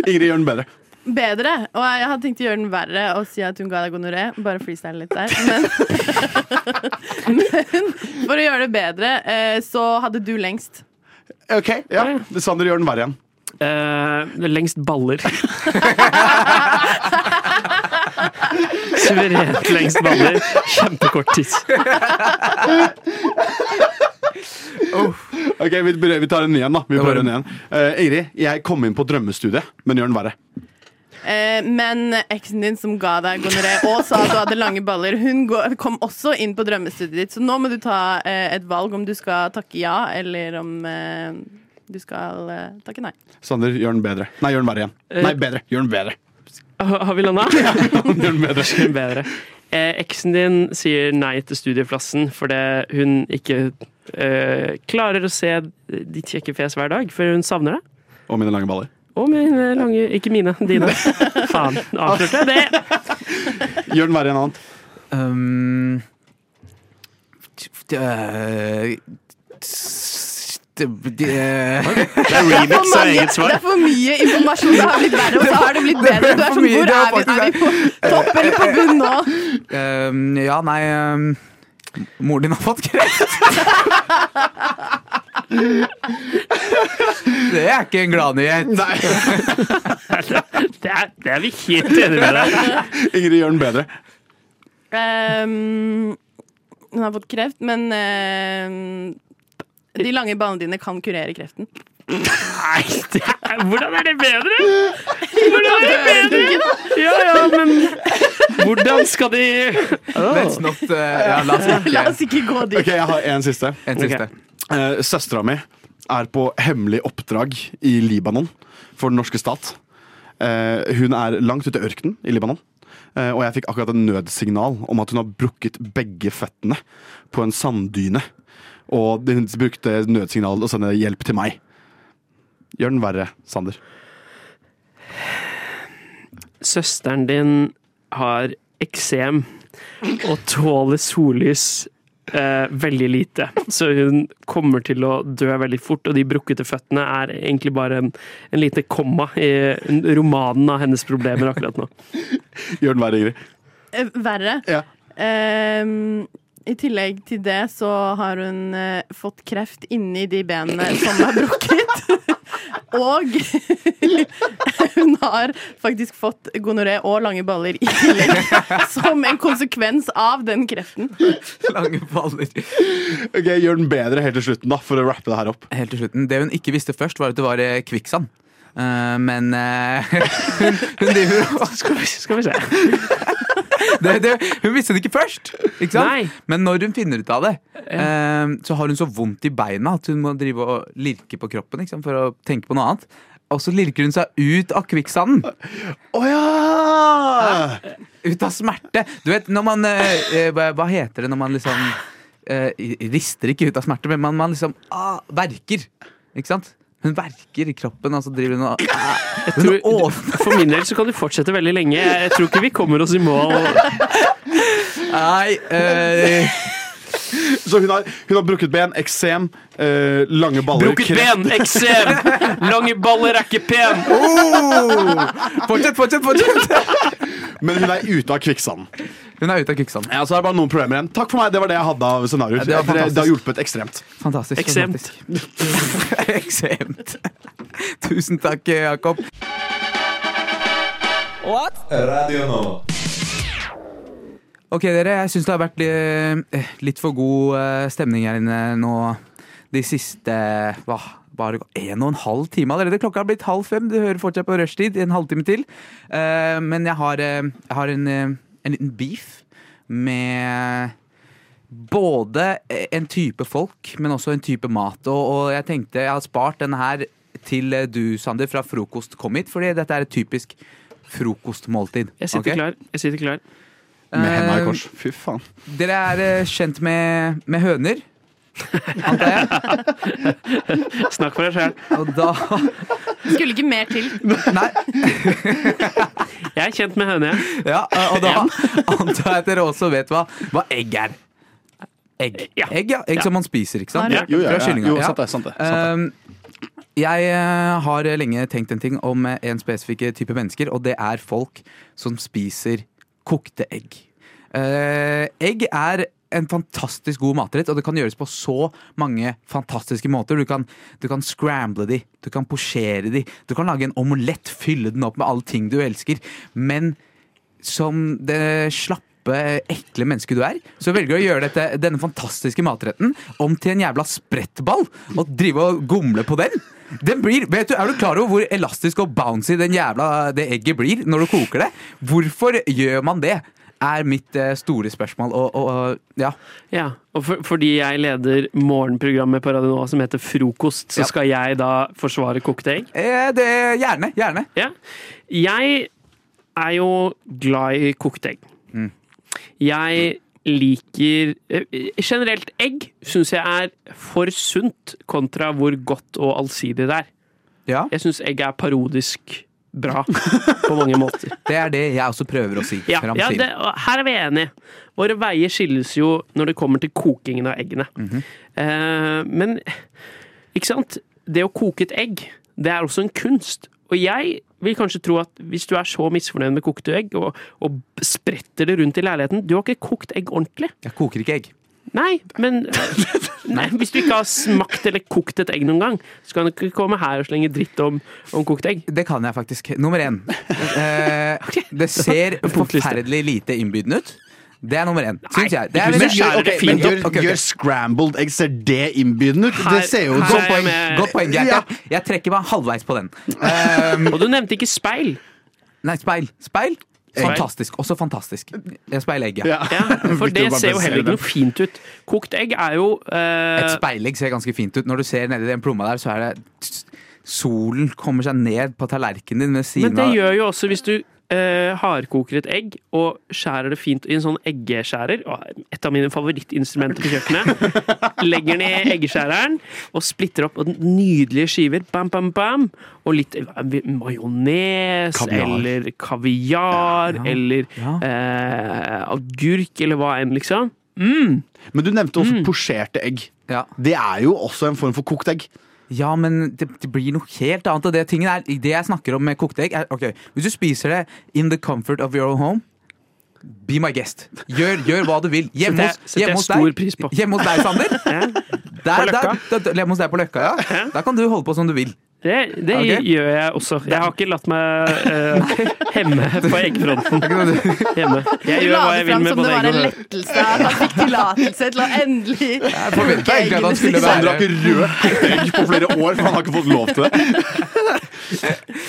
Ingrid, gjør den bedre. Bedre. Og jeg hadde tenkt å gjøre den verre og si at hun ga deg gonoré. Bare freestyle litt der. Men, men for å gjøre det bedre, eh, så hadde du lengst. Ok, ja. Sander gjør den verre igjen. Eh, lengst baller. Suverent lengst baller. Kjempekort tiss. Ok, Vi, vi tar en ny en, da. Vi prøver en igjen. Eh, Ingrid, jeg kom inn på drømmestudiet, men gjør den verre. Eh, men eksen din som ga deg gonoré og sa at du hadde lange baller, hun kom også inn på drømmestudiet ditt. Så nå må du ta eh, et valg om du skal takke ja, eller om eh, du skal takke nei. Sander, gjør den bedre. Nei, gjør den verre igjen. Nei, bedre. Gjør den bedre. Har vi landa? Gjør den bedre. bedre. Eh, eksen din sier nei til studieplassen fordi hun ikke eh, klarer å se ditt kjekke fjes hver dag, for hun savner deg. Og mine lange baller. Og mine lange Ikke mine, dine. Faen. Avslørte jeg det? Gjør den verre enn annet. Um, det, det, Det er remix av eget Det er for mye informasjon. Det har blitt verre, og så har det blitt bedre. Du er sånn, mye, hvor er vi? Er vi på topp eller på bunn nå? Um, ja, nei um, Moren din har fått kreft. det er ikke en gladnyhet. Det er, det er vi helt enige med deg Ingrid gjør den bedre. Ehm, hun har fått kreft, men ehm, de lange ballene dine kan kurere kreften. Nei, det er, hvordan er det bedre? Hvordan er det bedre? Ja, ja, men hvordan skal de Let's not uh, Ja, la oss La ikke oss ikke gå dit. Ok, Jeg har en siste. En siste. Uh, Søstera mi er på hemmelig oppdrag i Libanon for den norske stat. Eh, hun er langt ute i ørkenen i Libanon. Eh, og jeg fikk akkurat en nødsignal om at hun har brukket begge føttene på en sanddyne. Og hun brukte nødsignalet og å sende hjelp til meg. Gjør den verre, Sander. Søsteren din har eksem og tåler sollys eh, veldig lite. Så hun kommer til å dø veldig fort, og de brukkete føttene er egentlig bare en, en lite komma i romanen av hennes problemer akkurat nå. Gjør den verre, Ingrid. Eh, Verre. Ja. Eh, I tillegg til det så har hun eh, fått kreft inni de benene som er brukket. Og hun har faktisk fått gonoré og lange baller i tillegg. Som en konsekvens av den kreften. Lange baller. Ok, Gjør den bedre helt til slutten, da, for å rappe det her opp. Helt til slutten. Det hun ikke visste først, var at det var eh, kvikksand. Uh, men uh, hun, hun driver og Skal vi, skal vi se. Det, det, Hun visste det ikke først, ikke sant? Nei. Men når hun finner ut av det, eh, så har hun så vondt i beina at hun må drive og lirke på kroppen ikke sant? for å tenke på noe annet. Og så lirker hun seg ut av kvikksanden. Å ja! Ut av smerte. Du vet, når man eh, eh, hva, hva heter det når man liksom eh, Rister ikke ut av smerte, men man, man liksom ah, verker. Ikke sant? Hun verker i kroppen, altså driver hun og Jeg tror, for min del så kan du fortsette veldig lenge. Jeg tror ikke vi kommer oss i mål. Nei øh, Så hun har, hun har brukket ben, eksem, øh, lange baller Brukket kreft. ben, eksem, lange baller er ikke pen. oh! Fortsett, fortsett, fortsett! Men hun er ute av kvikksanden. Hun er ute av kvikksanden. Ja, så er det bare noen problemer igjen. Takk for meg, det var det jeg hadde av scenarioer. Ja, det var det, det har hjulpet ekstremt. Fantastisk. Eksemt. fantastisk. Eksemt. Tusen takk, Jakob. What? Radio nå. Ok, dere. Jeg syns det har vært li- litt for god eh, stemning her inne nå de siste hva, bare en og en halv time allerede. Klokka har blitt halv fem. Du hører fortsatt på rushtid en halvtime til. Eh, men jeg har, eh, jeg har en, eh, en liten beef med både en type folk, men også en type mat. Og, og jeg tenkte jeg har spart denne her til du, Sander, fra Frokost kom hit, fordi dette er et typisk frokostmåltid. Jeg sitter okay? klar. Jeg sitter klar. Med henda i kors. Fy faen. Dere er eh, kjent med, med høner, antar jeg? Snakk for deg sjøl. Og da Skulle ikke mer til. Nei. Jeg er kjent med høne, jeg. Ja, og da antar jeg at dere også vet hva, hva egg er. Egg. Ja. Egg, ja. Egg Ja. som man spiser, ikke sant? Ja. Jo, ja, ja. jo ja. sant det. sant det, sant det. Um, jeg eh, har lenge tenkt en ting om eh, en spesifikk type mennesker, og det er folk som spiser kokte egg. Uh, egg er en fantastisk god matrett, og det kan gjøres på så mange fantastiske måter. Du kan, du kan scramble de, du kan posjere de, du kan lage en omelett, fylle den opp med alle ting du elsker. Men som det slappe, ekle mennesket du er, så velger du å gjøre dette, denne fantastiske matretten om til en jævla sprettball og drive og gomle på den. Den blir, vet du, Er du klar over hvor elastisk og bouncy den jævla, det egget blir når du koker det? Hvorfor gjør man det? Er mitt eh, store spørsmål. Og, og, og ja. Ja, og for, fordi jeg leder morgenprogrammet på Radio Nova som heter Frokost, så Ja. skal jeg da forsvare kokte egg? Eh, det, gjerne. Gjerne. Ja. Jeg er jo glad i kokte egg. Mm. Jeg liker eh, Generelt egg syns jeg er for sunt kontra hvor godt og allsidig det er. Ja, Jeg syns egg er parodisk bra på mange måter. Det er det jeg også prøver å si. Ja, ja det, her er vi enige. Våre veier skilles jo når det kommer til kokingen av eggene. Mhm. eh, men ikke sant? Det å koke et egg, det er også en kunst. Og jeg vil kanskje tro at hvis du er så misfornøyd med kokte egg, og, og spretter det rundt i leiligheten Du har ikke kokt egg ordentlig. Jeg koker ikke egg. Nei, men nei, hvis du ikke har smakt eller kokt et egg noen gang, så kan du ikke komme her og slenge dritt om, om kokt egg. Det kan jeg faktisk. Nummer én. Eh, det ser forferdelig lite innbydende ut. Det er nummer én, syns jeg. Det er Men gjør, okay, men gjør, okay, ok. gjør scrambled egg Ser det innbydende ut? Her- det ser jo ut jeg poeng. Godt poeng. Jeg, jeg trekker meg halvveis på den. Um, Og du nevnte ikke speil. nei, speil. Speil. Fantastisk. Også fantastisk. Egg, ja. Ja. For det ser jo heller ikke noe fint ut. Kokt egg er jo eh, Et speilegg ser ganske fint ut. Når du ser nedi den plomma der, så er det Solen kommer seg ned på tallerkenen din ved Men det gjør jo også hvis du eh, hardkoker et egg og skjærer det fint i en sånn eggeskjærer. Et av mine favorittinstrumenter på kjøkkenet. Legger den i eggeskjæreren og splitter opp og nydelige skiver. Bam, bam, bam. Og litt eh, majones eller kaviar Ja. eller Ja. eh, agurk eller hva enn, liksom. Mm. Men du nevnte også Mm. posjerte egg. Ja. Det er jo også en form for kokt egg. Ja, men det, det blir noe helt annet. Det, er, det jeg snakker om med kokte egg, er ok, hvis du spiser det in the comfort of your own home Be my guest. Gjør, gjør hva du vil. Hjemme hos, hjem hos deg, på. hos deg, Sander. Der, der, der, hjemme hos deg på Løkka, ja. Da kan du holde på som du vil. Det, det okay. gjør jeg også. Jeg har ikke latt meg uh, hemme på eggfronten hjemme. Jeg gjør hva jeg vil fram med som både det var en lettelse at han fikk tillatelse til å endelig Jeg forventa egentlig at han skulle være ikke rørt et egg på flere år, for han har ikke fått lov til det.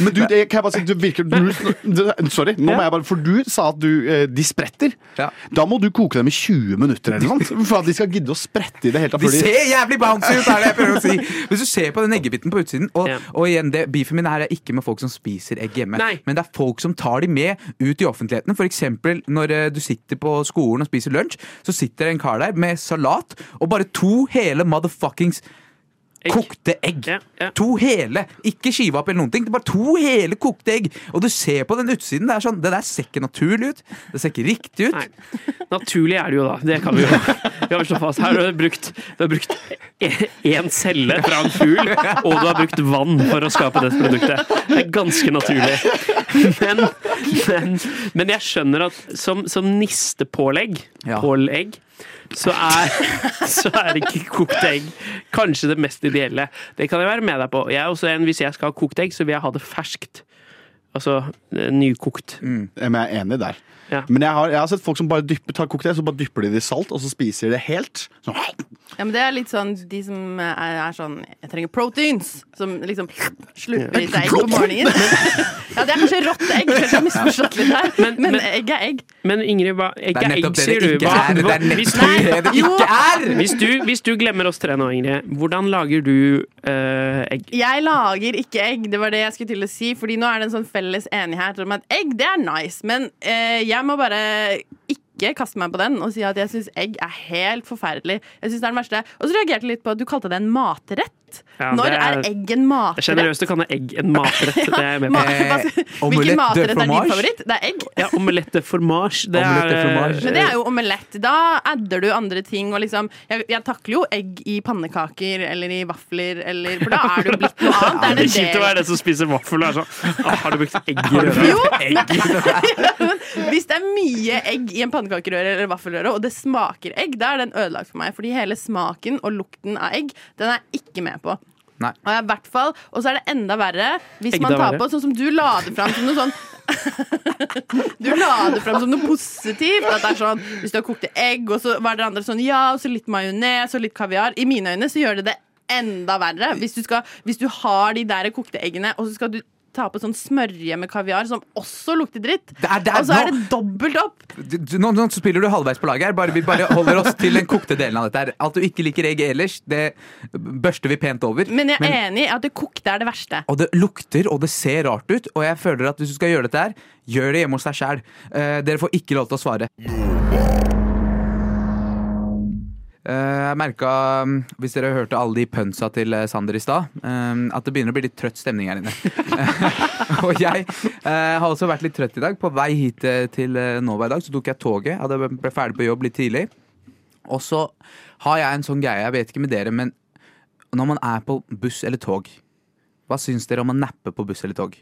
Men du, det, kan jeg bare si, du virker du, du, Sorry, nå må jeg bare For du sa at du, eh, de spretter. Da må du koke dem i 20 minutter eller noe sånt, for at de skal gidde å sprette i det hele tatt. De de- ser jævlig bouncy ut, er det jeg prøver å si. Hvis du ser på den eggebiten på utsiden Og, Ja. Og igjen, det, beefen min her er ikke med folk som spiser egg hjemme, Nei. men det er folk som tar de med ut i offentligheten. Eksempel når eh, du sitter på skolen og spiser lunsj, så sitter det en kar der med salat og bare to hele motherfuckings Egg. Kokte egg. Ja, ja. To hele. Ikke skive opp eller noen ting. Det er bare to hele kokte egg. Og du ser på den utsiden. Det er sånn, det der ser ikke naturlig ut. Det ser ikke riktig ut. Nei. Naturlig er det jo da. Det kan vi jo vi har slå fast. Her har du brukt, du har brukt én celle fra en fugl, og du har brukt vann for å skape det produktet. Det er ganske naturlig. Men, men, men jeg skjønner at som, som nistepålegg, Ja. pålegg, så er, så er ikke kokt egg kanskje det mest ideelle. Det kan jeg være med deg på. Jeg er også en, Hvis jeg skal ha kokt egg, så vil jeg ha det ferskt. Altså eh, nykokt. Mm, jeg er enig der. Ja. Men jeg har, jeg har sett folk som bare dypper, tar kokt så bare dypper de det i salt, og så spiser de det helt. Så. Ja, men Det er litt sånn de som er, er sånn Jeg trenger proteins. Som liksom slurper i seg egg på morgenen. Ja, Det er kanskje rått egg. Kanskje jeg misforstått litt her. Men- Men, men- egg er egg. Men Ingrid, hva, egg er egg, sier du. Hva, er. Det hva, er hvis, du, er! hvis, du, hvis du glemmer oss tre nå, Ingrid, hvordan lager du øh, egg? Jeg lager ikke egg, det var det jeg skulle til å si. Fordi nå er det en sånn felles enighet om at egg, det er nice. Men øh, jeg må bare ikke kaste meg på den og si at jeg syns egg er helt forferdelig. Jeg synes det er den verste. Og så reagerte jeg litt på at du kalte det en matrett. Ja, Når er, er- egg en matrett? Generøst å kalle egg en matrett. Det er jeg med på. Eh, Hvilken matrett er din favoritt? Det er egg. Ja, omelette de fromage. Det Omelette er. Men det er jo omelett. Da adder du andre ting. Og liksom, jeg, jeg takler jo egg i pannekaker eller i vafler, eller, for da er det jo blitt noe annet. det Det er kjipt å være den som spiser vaffel og er sånn Har du brukt egg i røret? Jo, Hvis det er mye egg i en pannekakerøre eller vaffelrøre, og det smaker egg, da er den ødelagt for meg. Fordi hele smaken og lukten av egg, den er ikke med på. Nei. Og, i hvert fall, og så er det enda verre hvis enda man tar verre? på sånn som du la det fram som noe sånn Du la det fram som noe positivt. At det er sånn, Hvis du har kokte egg, og så var det andre sånn ja, og så litt majones og litt kaviar. I mine øyne så gjør det det enda verre. Hvis du, skal, hvis du har de der kokte eggene, og så skal du ta på sånn smørje med kaviar som også lukter dritt. Der, der, er og så er nå- det dobbelt opp. Nå, nå spiller du halvveis på laget her. Bare, vi bare holder oss til den kokte delen av dette. her At du ikke liker egg ellers, det børster vi pent over. Men jeg er enig i at det kokte er det verste. Og det lukter og det ser rart ut. Og jeg føler at hvis du skal gjøre dette her, gjør det hjemme hos deg sjæl. dere får ikke lov til å svare. Eh, jeg merka, mm, hvis dere hørte alle de pønsa til eh, Sander i stad, eh, at det begynner å bli litt trøtt stemning her inne. og jeg har også vært litt trøtt i dag. På vei hit til Nova i dag så tok jeg toget. Hadde ble ferdig på jobb litt tidlig. Og så har jeg en sånn greie, jeg vet ikke med dere, men når man er på buss eller tog, hva syns dere om å nappe på buss eller tog?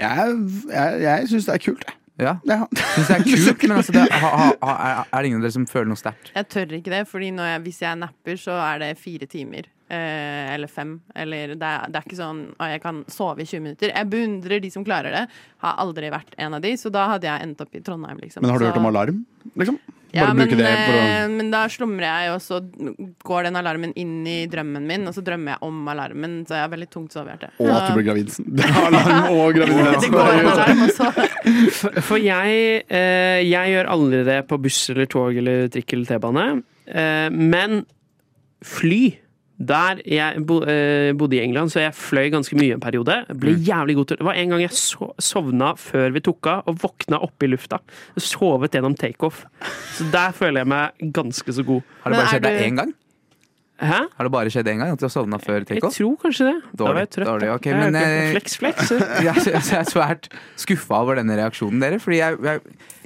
Jeg, jeg, jeg syns det er kult, jeg. Ja, Ja. syns det er kult, men altså, det, ha, ha, ha, er, er det ingen av dere som føler noe sterkt? Jeg tør ikke det, for hvis jeg napper, så er det fire timer. Eh, eller fem. Eller det er, det er ikke sånn at jeg kan sove i 20 minutter. Jeg beundrer de som klarer det. Har aldri vært en av de, så da hadde jeg endt opp i Trondheim, liksom. Men har du så, hørt om alarm? Liksom? Ja, men, å eh, men da slumrer jeg, og så går den alarmen inn i drømmen min, og så drømmer jeg om alarmen, så jeg har veldig tungt sovehjerte. Og at du blir gravid. Det er alarm og graviditet. For, for jeg, eh, jeg gjør aldri det på buss eller tog eller trikk eller T-bane. Eh, men fly der jeg bo, eh, bodde i England, så jeg fløy ganske mye en periode. Ble jævlig god til Det var en gang jeg so sovna før vi tok av, og våkna oppe i lufta. Sovet gjennom takeoff. Så der føler jeg meg ganske så god. Har det bare skjedd deg du- én gang? Hæ? Har det bare skjedd én gang at du har sovna før Jeg tror kanskje det. Da var Dårlig, jeg trøtt. dårlig, okay, ok, Jeg men, jeg, eh, Flex, flex. Jeg, jeg, jeg er svært skuffa over denne reaksjonen dere. Fordi jeg, jeg,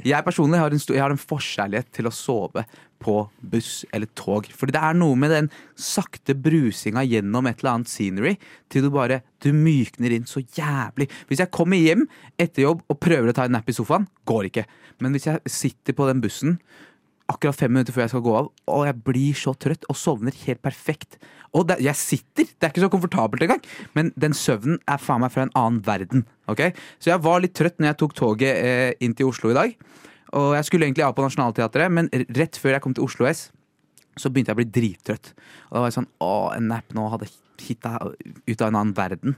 jeg personlig har en, stor, jeg har en forkjærlighet til å sove på buss eller tog. Fordi det er noe med den sakte brusinga gjennom et eller annet scenery til du bare du mykner inn så jævlig. Hvis jeg kommer hjem etter jobb og prøver å ta en napp i sofaen, går ikke. Men hvis jeg sitter på den bussen akkurat fem minutter før jeg skal gå av, og jeg blir så trøtt og sovner helt perfekt. Og det, jeg sitter, det er ikke så komfortabelt engang, men den søvnen er faen meg fra en annen verden. Okay? Så jeg var litt trøtt når jeg tok toget eh, inn til Oslo i dag. Og jeg skulle egentlig av på Nationaltheatret, men rett før jeg kom til Oslo S, så begynte jeg å bli drittrøtt. Og da var jeg sånn Å, en nap nå hadde hitta ut av en annen verden.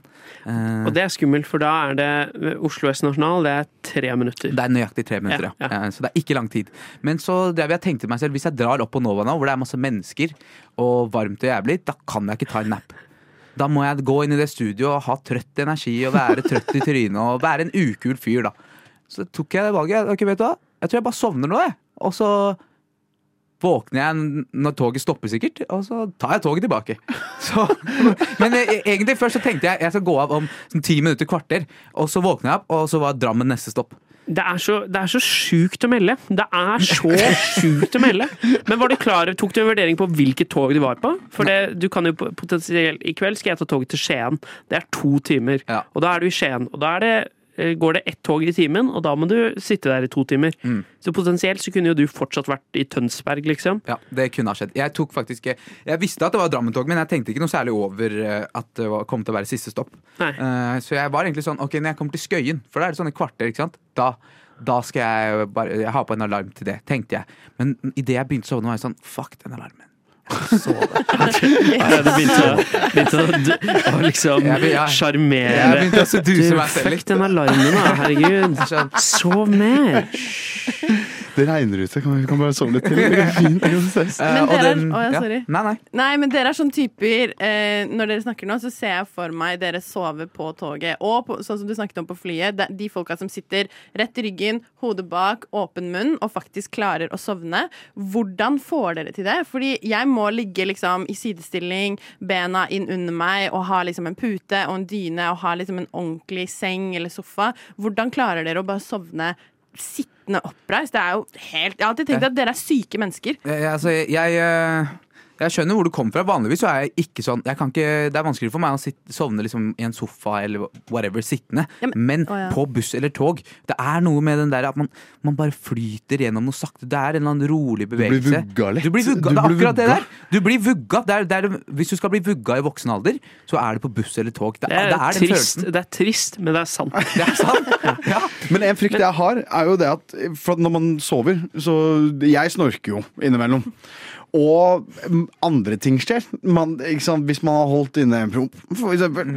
Eh, Og det er skummelt, for da er det Oslo S Nasjonal, det er tre minutter. Det er nøyaktig tre minutter, ja. Ja, ja. Eh, Så det er ikke lang tid. Men så drev jeg tenkte meg selv, hvis jeg drar opp på Nova nå, hvor det er masse mennesker og varmt og jævlig, da kan jeg ikke ta en nap. Da må jeg gå inn i det studioet og ha trøtt energi og være trøtt i trynet og være en ukul fyr, da. Så tok jeg det valget. Ok, vet du hva? Jeg tror jeg bare sovner nå, jeg. Og så våkner jeg når toget stopper, sikkert, og så tar jeg toget tilbake. Så, men eh, egentlig først så tenkte jeg jeg skal gå av om sånn ti minutter, kvarter. Og så våkner jeg opp, og så var Drammen neste stopp. Det er, så, det er så sjukt å melde. Det er så sjukt å melde. Men var du klar, tok du en vurdering på hvilket tog du var på? For det, du kan jo potensielt I kveld skal jeg ta toget til Skien. Det er to timer. Ja. Og da er du i Skien. Og da er det, går det ett tog i timen, og da må du sitte der i to timer. Mm. Så potensielt så kunne jo du fortsatt vært i Tønsberg, liksom. Ja, det kunne ha skjedd. Jeg tok faktisk Jeg visste at det var Drammen-tog, men jeg tenkte ikke noe særlig over eh, at det kom til å være siste stopp. Eh, Så jeg var egentlig sånn Ok, når jeg kommer til Skøyen, for da er det sånne kvarter, ikke sant, da, da skal jeg bare jeg ha på en alarm til det, tenkte jeg. Men idet jeg begynte å sovne, var jeg sånn Fuck den alarmen. Jeg det. Ja, du begynte å, begynte å, liksom sjarmere. Jeg begynte å seduse Du, meg selv fuck litt. den alarmen, da. Herregud. Sov mer. Det regner ute. Kan vi kan bare sove litt til? Det går fint. Det går. Eh, Men dere er- den- Å, ja, sorry. Nei, nei. Nei, men dere er sånn typer eh, Når dere snakker nå, så ser jeg for meg dere sove på toget. Og på, sånn som du snakket om på flyet, de, de folka som sitter rett i ryggen, hodet bak, åpen munn, og faktisk klarer å sovne. Hvordan får dere til det? Fordi jeg må ligge liksom i sidestilling, bena inn under meg, og ha liksom en pute og en dyne, og ha liksom en ordentlig seng eller sofa. Hvordan klarer dere å bare sovne sittende oppreist? Det er jo helt Jeg har alltid tenkt at dere er syke mennesker. Jeg, altså, jeg, jeg, eh, jeg skjønner hvor du kommer fra. Vanligvis så er jeg ikke sånn jeg kan ikke, Det er vanskelig for meg å sitte, sovne liksom i en sofa eller whatever sittende. Ja, men- men Å, ja. på buss eller tog Det er noe med den der at man, man bare flyter gjennom noe sakte. Det er en eller annen rolig blir bevegelse. vugga litt. Du blir vugga, Du det er blir akkurat det der. Du blir vugga. Det er, det er, hvis du skal bli vugga i voksen alder, så er det på buss eller tog. Det, Det er, det er trist, det er trist, men det er sant. Det er sant. Ja. Men en frykt jeg har, er jo det at for at når man sover Så jeg snorker jo innimellom. Og mm, andre ting skjer. Man, sant? Hvis man har holdt inne en promp, for eksempel.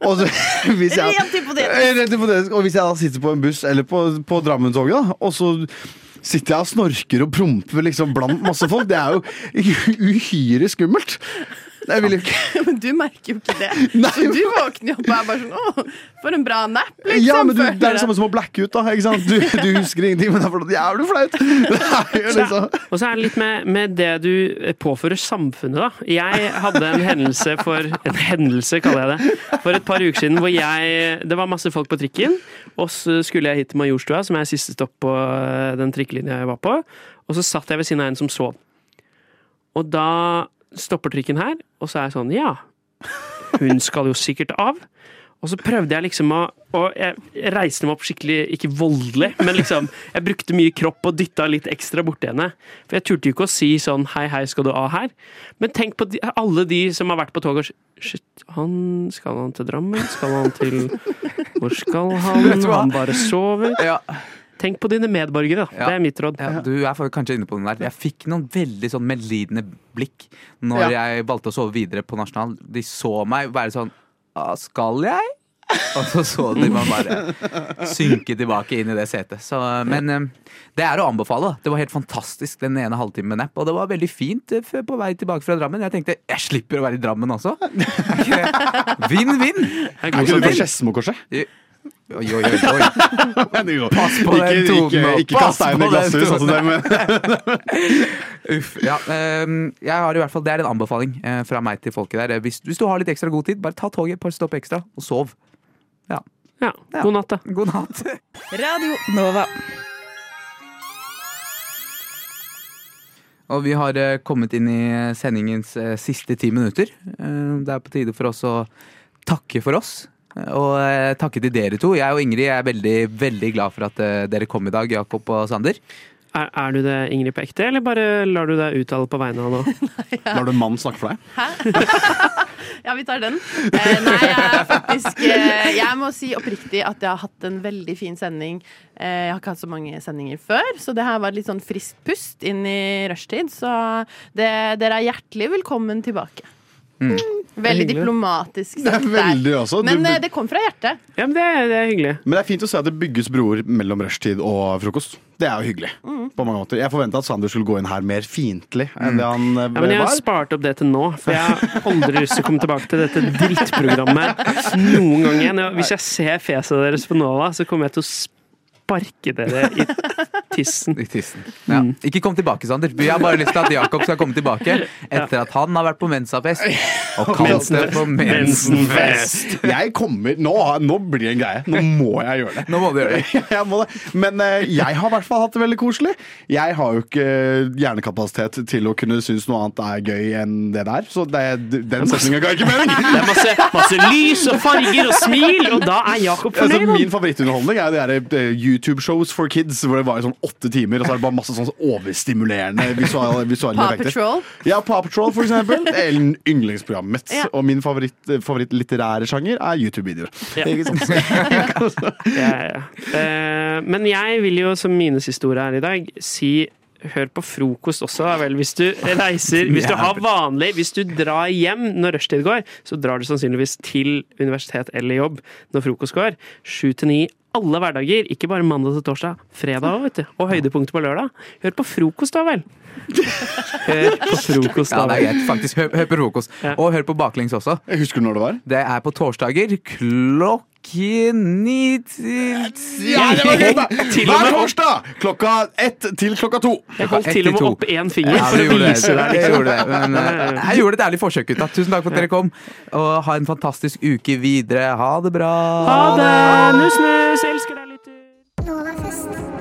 Og så, hvis jeg. Eh, Rent hypotetisk. Og hvis jeg da sitter på en buss eller på, på Drammen-toget, og så sitter jeg og snorker og promper liksom blant masse folk, det er jo uhyre skummelt. Jeg vil ikke Men du merker jo ikke det. Nei, Så du våkner jo opp og er bare sånn Å, for en bra nap, liksom. Ja, men du, Det er det samme som å blacke ut. da ikke sant? Du, du husker ingenting, men det er fordi det er jævlig flaut. Liksom Og så er det litt med, med det du påfører samfunnet, da. Jeg hadde en hendelse for En hendelse, kaller jeg det. For et par uker siden hvor jeg Det var masse folk på trikken, og så skulle jeg hit til Majorstua, som er siste stopp på den trikkelinja jeg var på, og så satt jeg ved siden av en som sov. Og da stopper trikken her, og så er jeg sånn Ja, hun skal jo sikkert av. Og så prøvde jeg liksom å Og jeg reiste meg opp skikkelig, ikke voldelig, men liksom Jeg brukte mye kropp og dytta litt ekstra borti henne. For jeg turte jo ikke å si sånn Hei, hei, skal du av her? Men tenk på de, alle de som har vært på toget og Shit, han Skal han til Drammen? Skal han til Hvor skal han? Han bare sover. Ja, Tenk på dine medborgere, da. Ja. Det er mitt råd. ja, du er kanskje inne på den der. Jeg fikk noen veldig sånn medlidende blikk når jeg valgte å sove videre på Nasjonal. De så meg være sånn «Ah, Skal jeg? Og så så de meg bare synke tilbake inn i det setet. Så, men eh, det er å anbefale. Det var helt fantastisk den ene halvtimen med napp. Og det var veldig fint eh, på vei tilbake fra Drammen. Jeg tenkte jeg slipper å være i Drammen også. Er Vinn-vinn! Det er ikke du på stemning. Oi, oi, oi. oi. Pass på den tonen ikke, ikke kast stein i glasshus, men Uff. Ja, ehm, jeg har i hvert fall, det er en anbefaling eh, fra meg til folket der. Hvis, hvis du har litt ekstra god tid, bare ta toget et par stopp ekstra og sov. Ja, god natt, da. God natt. Radio Nova. Og vi har eh, kommet inn i sendingens eh, siste ti minutter. Eh, det er på tide for oss å takke for oss. Og eh, takke til dere to. Jeg og Ingrid er veldig, veldig glad for at eh, dere kom i dag, Jakob og Sander. Er, er du det, Ingrid, på ekte, eller bare lar du deg uttale på vegne av noe? lar du en mann snakke for deg? Hæ? Ja, vi tar den. Eh, nei, jeg er faktisk eh, Jeg må si oppriktig at jeg har hatt en veldig fin sending. Eh, jeg har ikke hatt så mange sendinger før, så det her var litt sånn friskt pust inn i rushtid. Så det, dere er hjertelig velkommen tilbake. Mm. Veldig diplomatisk Det er sagt veldig også. Men men eh, det kom fra hjertet. Ja, men det, er- det er hyggelig. det er fint å se at det bygges broer mellom rushtid og frokost. Det er jo hyggelig. på mange måter. Jeg forventa at Sander skulle gå inn her mer fiendtlig enn det han eh, Ja, men jeg har var. spart opp det til nå, for jeg har aldri lyst til å komme tilbake til dette drittprogrammet noen gang igjen. Og Hvis jeg ser fjeset deres på Nova, så kommer jeg til å sparke dere i tissen. I tissen. Ja. Ikke kom tilbake, Sander. Vi har bare lyst til at Jakob skal komme tilbake etter at han har vært på mensafest og kalt det for mensenfest. Jeg kommer nå, nå blir det en greie. Nå må jeg gjøre det. Nå må du gjøre det. Jeg må det. Men eh, jeg har i hvert fall hatt det veldig koselig. Jeg har jo ikke hjernekapasitet til å kunne synes noe annet er gøy enn det der. Så det, den setninga ga ikke mening. Det er masse, masse lys og farger og smil, og da er Jakob Altså, fornøyd. Altså, min favorittunderholdning er det derre der, eh, YouTube-shows for kids hvor det var i sånn åtte timer, og så er det bare masse sånn overstimulerende visuelle, visuelle Paw effekter. Patrol. Ja, Paw Patrol, for eksempel. Det er yndlingsprogrammet mitt. Ja. Og min favoritt, eh, favorittlitterære sjanger er YouTube-videoer. Ja. Ikke sant? Ja, ja. Eh, men jeg vil jo, som Mines historie er her i dag, si Hør på frokost også, da vel. Hvis du reiser, hvis du har vanlig Hvis du drar hjem når rushtid går, så drar du sannsynligvis til universitet eller jobb når frokost går. Sju til ni alle hverdager, ikke bare mandag til torsdag. Fredag òg, vet du. Og høydepunktet på lørdag. Hør på frokost, da vel. Hør på frokost, da vel. Ja, det er greit. Faktisk, hør, hør på frokost. Ja. Og hør på baklengs også. Jeg husker du når det var? Det er på torsdager klokken ni til ti. Ja, det var gøy! da! Hver torsdag klokka ett til klokka to. Jeg holdt til og med opp én finger Ja, for å gjorde det. deg. Vi Liksom. gjorde det. Men eh, jeg gjorde et ærlig forsøk, gutta. Tusen takk for at dere kom. Og ha en fantastisk uke videre. Ha det bra. Ha det! Nuss, nuss, elsker deg litt.